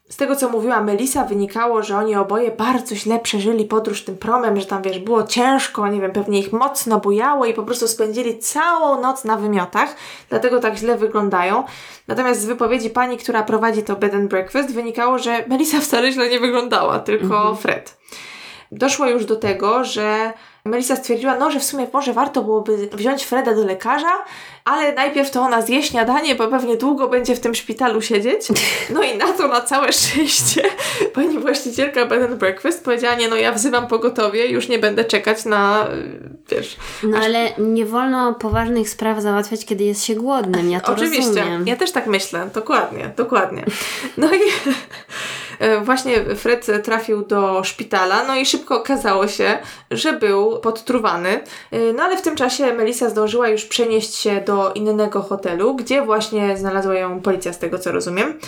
Z tego, co mówiła Melisa, wynikało, że oni oboje bardzo źle przeżyli podróż tym promem, że tam, wiesz, było ciężko, nie wiem, pewnie ich mocno bujało i po prostu spędzili całą noc na wymiotach, dlatego tak źle wyglądają. Natomiast z wypowiedzi pani, która prowadzi to bed and breakfast, wynikało, że Melisa wcale źle nie wyglądała, tylko Fred. Doszło już do tego, że Melisa stwierdziła, no, że w sumie może warto byłoby wziąć Freda do lekarza, ale najpierw to ona zje śniadanie, bo pewnie długo będzie w tym szpitalu siedzieć. *laughs* No i na to, na całe szczęście, *laughs* pani właścicielka bed and breakfast powiedziała, nie no, ja wzywam pogotowie, już nie będę czekać na, wiesz... No ale nie wolno poważnych spraw załatwiać, kiedy jest się głodnym. Ja to *laughs* Oczywiście, rozumiem. ja też tak myślę, dokładnie, dokładnie. No i, właśnie Fred trafił do szpitala, no i szybko okazało się, że był podtruwany. E, no ale w tym czasie Melissa zdążyła już przenieść się do innego hotelu, gdzie właśnie znalazła ją policja, z tego co rozumiem.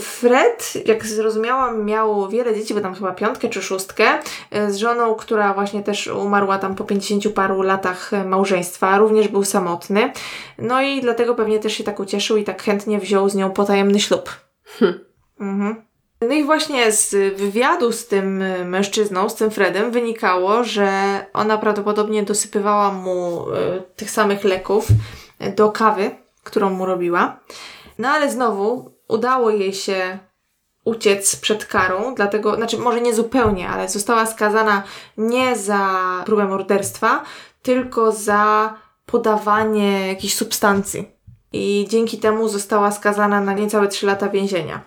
Fred, jak zrozumiałam, miał wiele dzieci, bo tam chyba piątkę czy szóstkę, e, z żoną, która właśnie też umarła tam po 50 paru latach małżeństwa, również był samotny. No i dlatego pewnie też się tak ucieszył i tak chętnie wziął z nią potajemny ślub. Mhm. No i właśnie z wywiadu z tym mężczyzną, z tym Fredem, wynikało, że ona prawdopodobnie dosypywała mu y, tych samych leków do kawy, którą mu robiła. No ale znowu udało jej się uciec przed karą, dlatego, znaczy może nie zupełnie, ale została skazana nie za próbę morderstwa, tylko za podawanie jakichś substancji. I dzięki temu została skazana na niecałe 3 lata więzienia.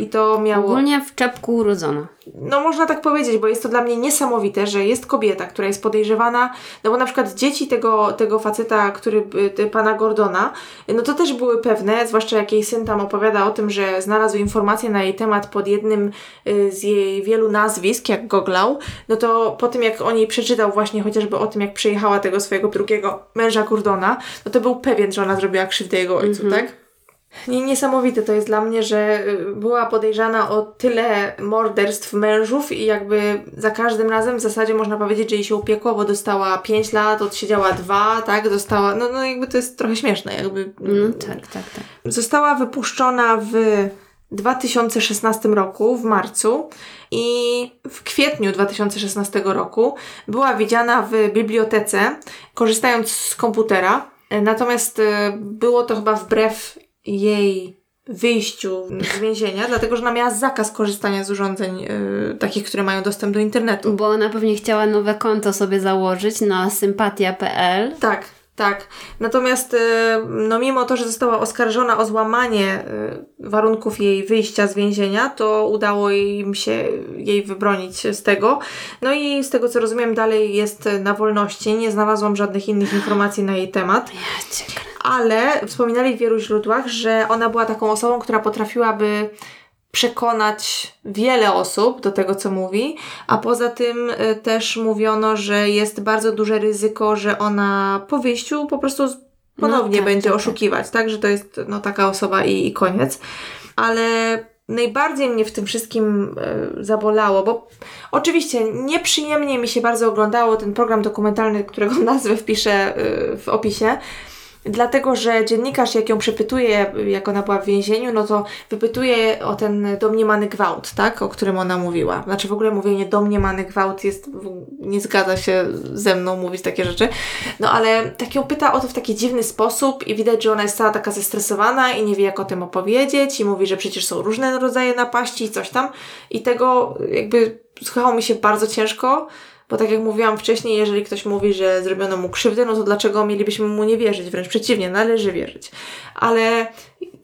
I to miało. Ogólnie w czepku urodzona. No można tak powiedzieć, bo jest to dla mnie niesamowite, że jest kobieta, która jest podejrzewana, no bo na przykład dzieci tego, tego faceta, który, y, pana Gordona, no to też były pewne, zwłaszcza jak jej syn tam opowiada o tym, że znalazł informacje na jej temat pod jednym y, z jej wielu nazwisk, jak goglał, no to po tym jak on jej przeczytał właśnie chociażby o tym, jak przejechała tego swojego drugiego męża Gordona, no to był pewien, że ona zrobiła krzywdę jego ojcu, mm -hmm. tak? Niesamowite to jest dla mnie, że y, była podejrzana o tyle morderstw mężów i jakby za każdym razem w zasadzie można powiedzieć, że jej się upiekło, bo dostała 5 lat, odsiedziała 2, tak, dostała, no, no jakby to jest trochę śmieszne, jakby. Mm, tak, tak, tak. Została wypuszczona w 2016 roku, w marcu i w kwietniu 2016 roku była widziana w bibliotece, korzystając z komputera. Natomiast y, było to chyba wbrew jej wyjściu z więzienia, dlatego że ona miała zakaz korzystania z urządzeń yy, takich, które mają dostęp do internetu. Bo ona pewnie chciała nowe konto sobie założyć na sympatia.pl. Tak, tak. Natomiast no mimo to, że została oskarżona o złamanie warunków jej wyjścia z więzienia, to udało im się jej wybronić z tego. No i z tego co rozumiem dalej jest na wolności. Nie znalazłam żadnych innych informacji na jej temat. Ale wspominali w wielu źródłach, że ona była taką osobą, która potrafiłaby przekonać wiele osób do tego, co mówi, a poza tym y, też mówiono, że jest bardzo duże ryzyko, że ona po wyjściu po prostu ponownie no, tak, będzie tak, tak. oszukiwać, tak. że to jest no, taka osoba i, i koniec. Ale najbardziej mnie w tym wszystkim y, zabolało, bo oczywiście nieprzyjemnie mi się bardzo oglądało ten program dokumentalny, którego *laughs* nazwę wpiszę y, w opisie, Dlatego, że dziennikarz, jak ją przepytuje, jak ona była w więzieniu, no to wypytuje o ten domniemany gwałt, tak? O którym ona mówiła. Znaczy w ogóle mówienie domniemany gwałt jest, nie zgadza się ze mną mówić takie rzeczy. No ale tak ją pyta o to w taki dziwny sposób i widać, że ona jest cała taka zestresowana i nie wie, jak o tym opowiedzieć i mówi, że przecież są różne rodzaje napaści i coś tam. I tego jakby słuchało mi się bardzo ciężko, bo tak jak mówiłam wcześniej, jeżeli ktoś mówi, że zrobiono mu krzywdę, no to dlaczego mielibyśmy mu nie wierzyć? Wręcz przeciwnie, należy wierzyć. Ale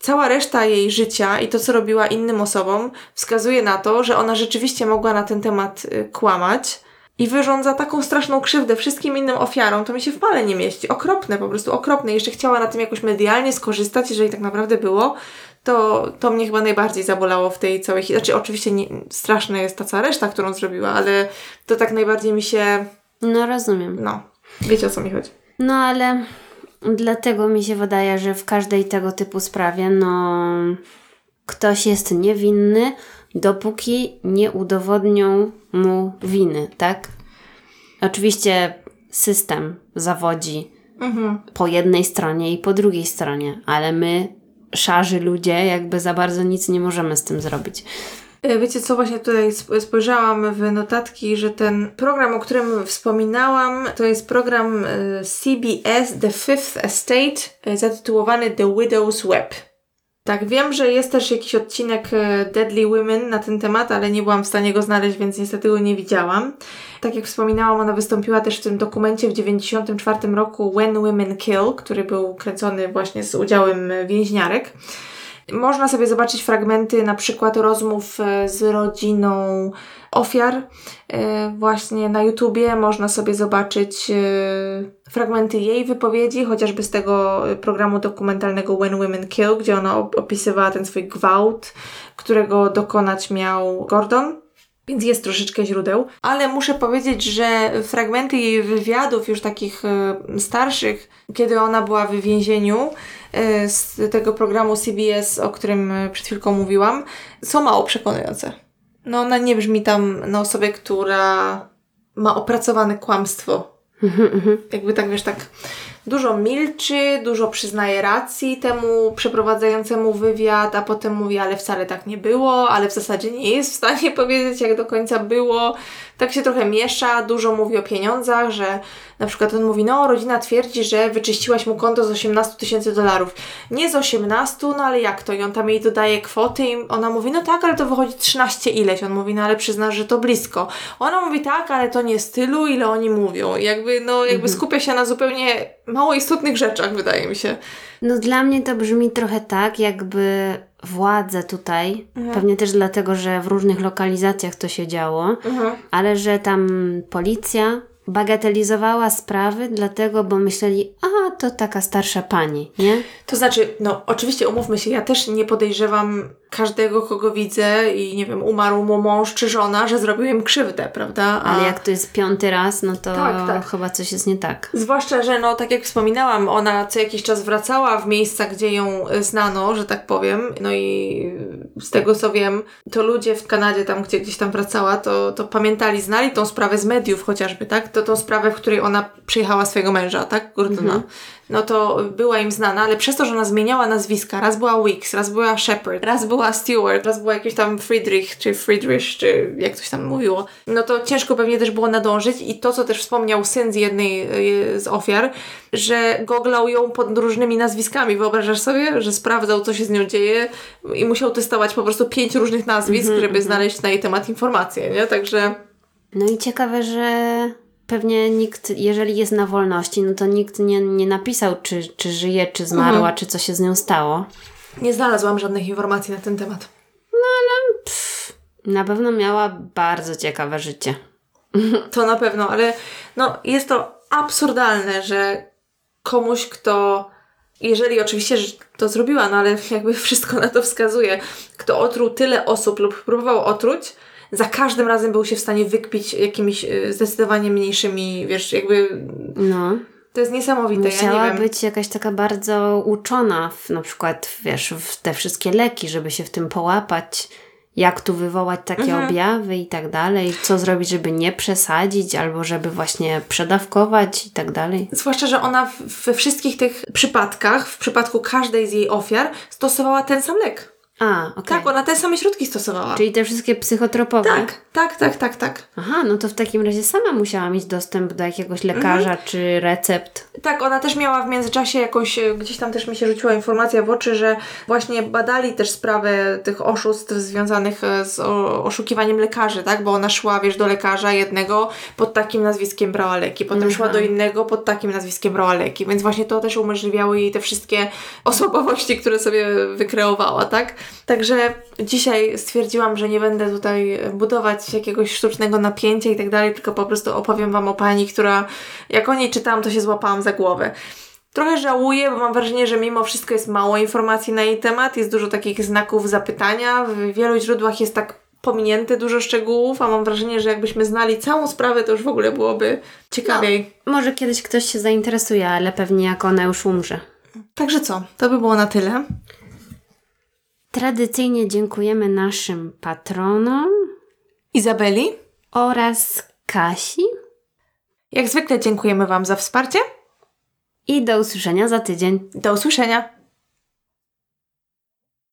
cała reszta jej życia i to, co robiła innym osobom, wskazuje na to, że ona rzeczywiście mogła na ten temat y, kłamać i wyrządza taką straszną krzywdę wszystkim innym ofiarom, to mi się w pale nie mieści. Okropne, po prostu okropne. Jeszcze chciała na tym jakoś medialnie skorzystać, jeżeli tak naprawdę było, to, to mnie chyba najbardziej zabolało w tej całej historii. Znaczy, oczywiście nie, straszna jest ta cała reszta, którą zrobiła, ale to tak najbardziej mi się. No, rozumiem. No, wiecie o co mi chodzi. No, ale dlatego mi się wydaje, że w każdej tego typu sprawie, no, ktoś jest niewinny, dopóki nie udowodnią mu winy, tak? Oczywiście system zawodzi mhm. po jednej stronie i po drugiej stronie, ale my szarzy ludzie, jakby za bardzo nic nie możemy z tym zrobić. E, wiecie co, właśnie tutaj spojrzałam w notatki, że ten program, o którym wspominałam, to jest program e, CBS The Fifth Estate e, zatytułowany The Widow's Web. Tak, wiem, że jest też jakiś odcinek Deadly Women na ten temat, ale nie byłam w stanie go znaleźć, więc niestety go nie widziałam. Tak jak wspominałam, ona wystąpiła też w tym dokumencie w 1994 roku When Women Kill, który był kręcony właśnie z udziałem więźniarek. Można sobie zobaczyć fragmenty na przykład rozmów e, z rodziną ofiar. E, właśnie na YouTubie można sobie zobaczyć e, fragmenty jej wypowiedzi, chociażby z tego programu dokumentalnego When Women Kill, gdzie ona opisywała ten swój gwałt, którego dokonać miał Gordon. Więc jest troszeczkę źródeł, ale muszę powiedzieć, że fragmenty jej wywiadów, już takich starszych, kiedy ona była w więzieniu, z tego programu CBS, o którym przed chwilką mówiłam, są mało przekonujące. No ona nie brzmi tam na osobę, która ma opracowane kłamstwo. Mhm, mhm. Jakby tak, wiesz, tak dużo milczy, dużo przyznaje racji temu przeprowadzającemu wywiad, a potem mówi, ale wcale tak nie było, ale w zasadzie nie jest w stanie *laughs* powiedzieć, jak do końca było. Tak się trochę miesza, dużo mówi o pieniądzach, że na przykład on mówi, no rodzina twierdzi, że wyczyściłaś mu konto z 18 tysięcy dolarów. Nie z 18, no ale jak to? I on tam jej dodaje kwoty i ona mówi, no tak, ale to wychodzi 13 ileś. On mówi, no ale przyznasz, że to blisko. Ona mówi, tak, ale to nie z tylu, ile oni mówią. I jakby, no jakby mhm. skupia się na zupełnie mało istotnych rzeczach, wydaje mi się. No dla mnie to brzmi trochę tak, jakby władze tutaj, mhm. pewnie też dlatego, że w różnych lokalizacjach to się działo, mhm. ale że tam policja bagatelizowała sprawy, dlatego, bo myśleli, a to taka starsza pani, nie? To znaczy, no oczywiście umówmy się, ja też nie podejrzewam każdego, kogo widzę i nie wiem, umarł mu mąż czy żona, że zrobił im krzywdę, prawda? A... Ale jak to jest piąty raz, no to tak, tak. chyba coś jest nie tak. Zwłaszcza, że no tak jak wspominałam, ona co jakiś czas wracała w miejsca, gdzie ją e, znano, że tak powiem, no i z tego co wiem, to ludzie w Kanadzie tam, gdzie gdzieś tam wracała, to, to pamiętali, znali tą sprawę z mediów chociażby, tak? To tą sprawę, w której ona przyjechała swojego męża, tak? Gordona. Mhm no to była im znana, ale przez to, że ona zmieniała nazwiska, raz była Weeks, raz była Shepard, raz była Stewart, raz była jakiś tam Friedrich, czy Friedrich, czy jak coś tam mówiło, no to ciężko pewnie też było nadążyć i to, co też wspomniał syn z jednej e, z ofiar, że goglał ją pod różnymi nazwiskami. Wyobrażasz sobie, że sprawdzał, co się z nią dzieje i musiał testować po prostu pięć różnych nazwisk, mm -hmm, żeby mm -hmm. znaleźć na jej temat informacje, nie? Także... No i ciekawe, że pewnie nikt, jeżeli jest na wolności, no to nikt nie, nie napisał, czy, czy żyje, czy zmarła, mhm. czy co się z nią stało. Nie znalazłam żadnych informacji na ten temat. No ale pff, na pewno miała bardzo ciekawe życie. *laughs* To na pewno, ale no, jest to absurdalne, że komuś, kto, jeżeli oczywiście to zrobiła, no ale jakby wszystko na to wskazuje, kto otruł tyle osób lub próbował otruć, za każdym razem był się w stanie wykpić jakimiś y, zdecydowanie mniejszymi, wiesz, jakby... No. To jest niesamowite. Musiała ja być jakaś taka bardzo uczona, w, na przykład, wiesz, w te wszystkie leki, żeby się w tym połapać, jak tu wywołać takie mhm. objawy i tak dalej, co zrobić, żeby nie przesadzić, albo żeby właśnie przedawkować i tak dalej. Zwłaszcza, że ona we wszystkich tych przypadkach, w przypadku każdej z jej ofiar, stosowała ten sam lek. A, okay. Tak, ona te same środki stosowała. Czyli te wszystkie psychotropowe? Tak, tak, tak, tak, tak. Aha, no to w takim razie sama musiała mieć dostęp do jakiegoś lekarza mhm. czy recept. Tak, ona też miała w międzyczasie jakąś, e, gdzieś tam też mi się rzuciła informacja w oczy, że właśnie badali też sprawę tych oszustw związanych e, z oszukiwaniem lekarzy, tak? Bo ona szła, wiesz, do lekarza jednego pod takim nazwiskiem brała leki, potem mhm. szła do innego pod takim nazwiskiem brała leki, więc właśnie to też umożliwiało jej te wszystkie osobowości, które sobie wykreowała, tak? Także dzisiaj stwierdziłam, że nie będę tutaj budować jakiegoś sztucznego napięcia i tak dalej, tylko po prostu opowiem Wam o pani, która jak o niej czytałam, to się złapałam za głowę. Trochę żałuję, bo mam wrażenie, że mimo wszystko jest mało informacji na jej temat, jest dużo takich znaków zapytania. W wielu źródłach jest tak pominięte dużo szczegółów, a mam wrażenie, że jakbyśmy znali całą sprawę, to już w ogóle byłoby ciekawiej. No, może kiedyś ktoś się zainteresuje, ale pewnie jak ona już umrze. Także co, to by było na tyle. Tradycyjnie dziękujemy naszym patronom Izabeli oraz Kasi. Jak zwykle dziękujemy Wam za wsparcie i do usłyszenia za tydzień. Do usłyszenia.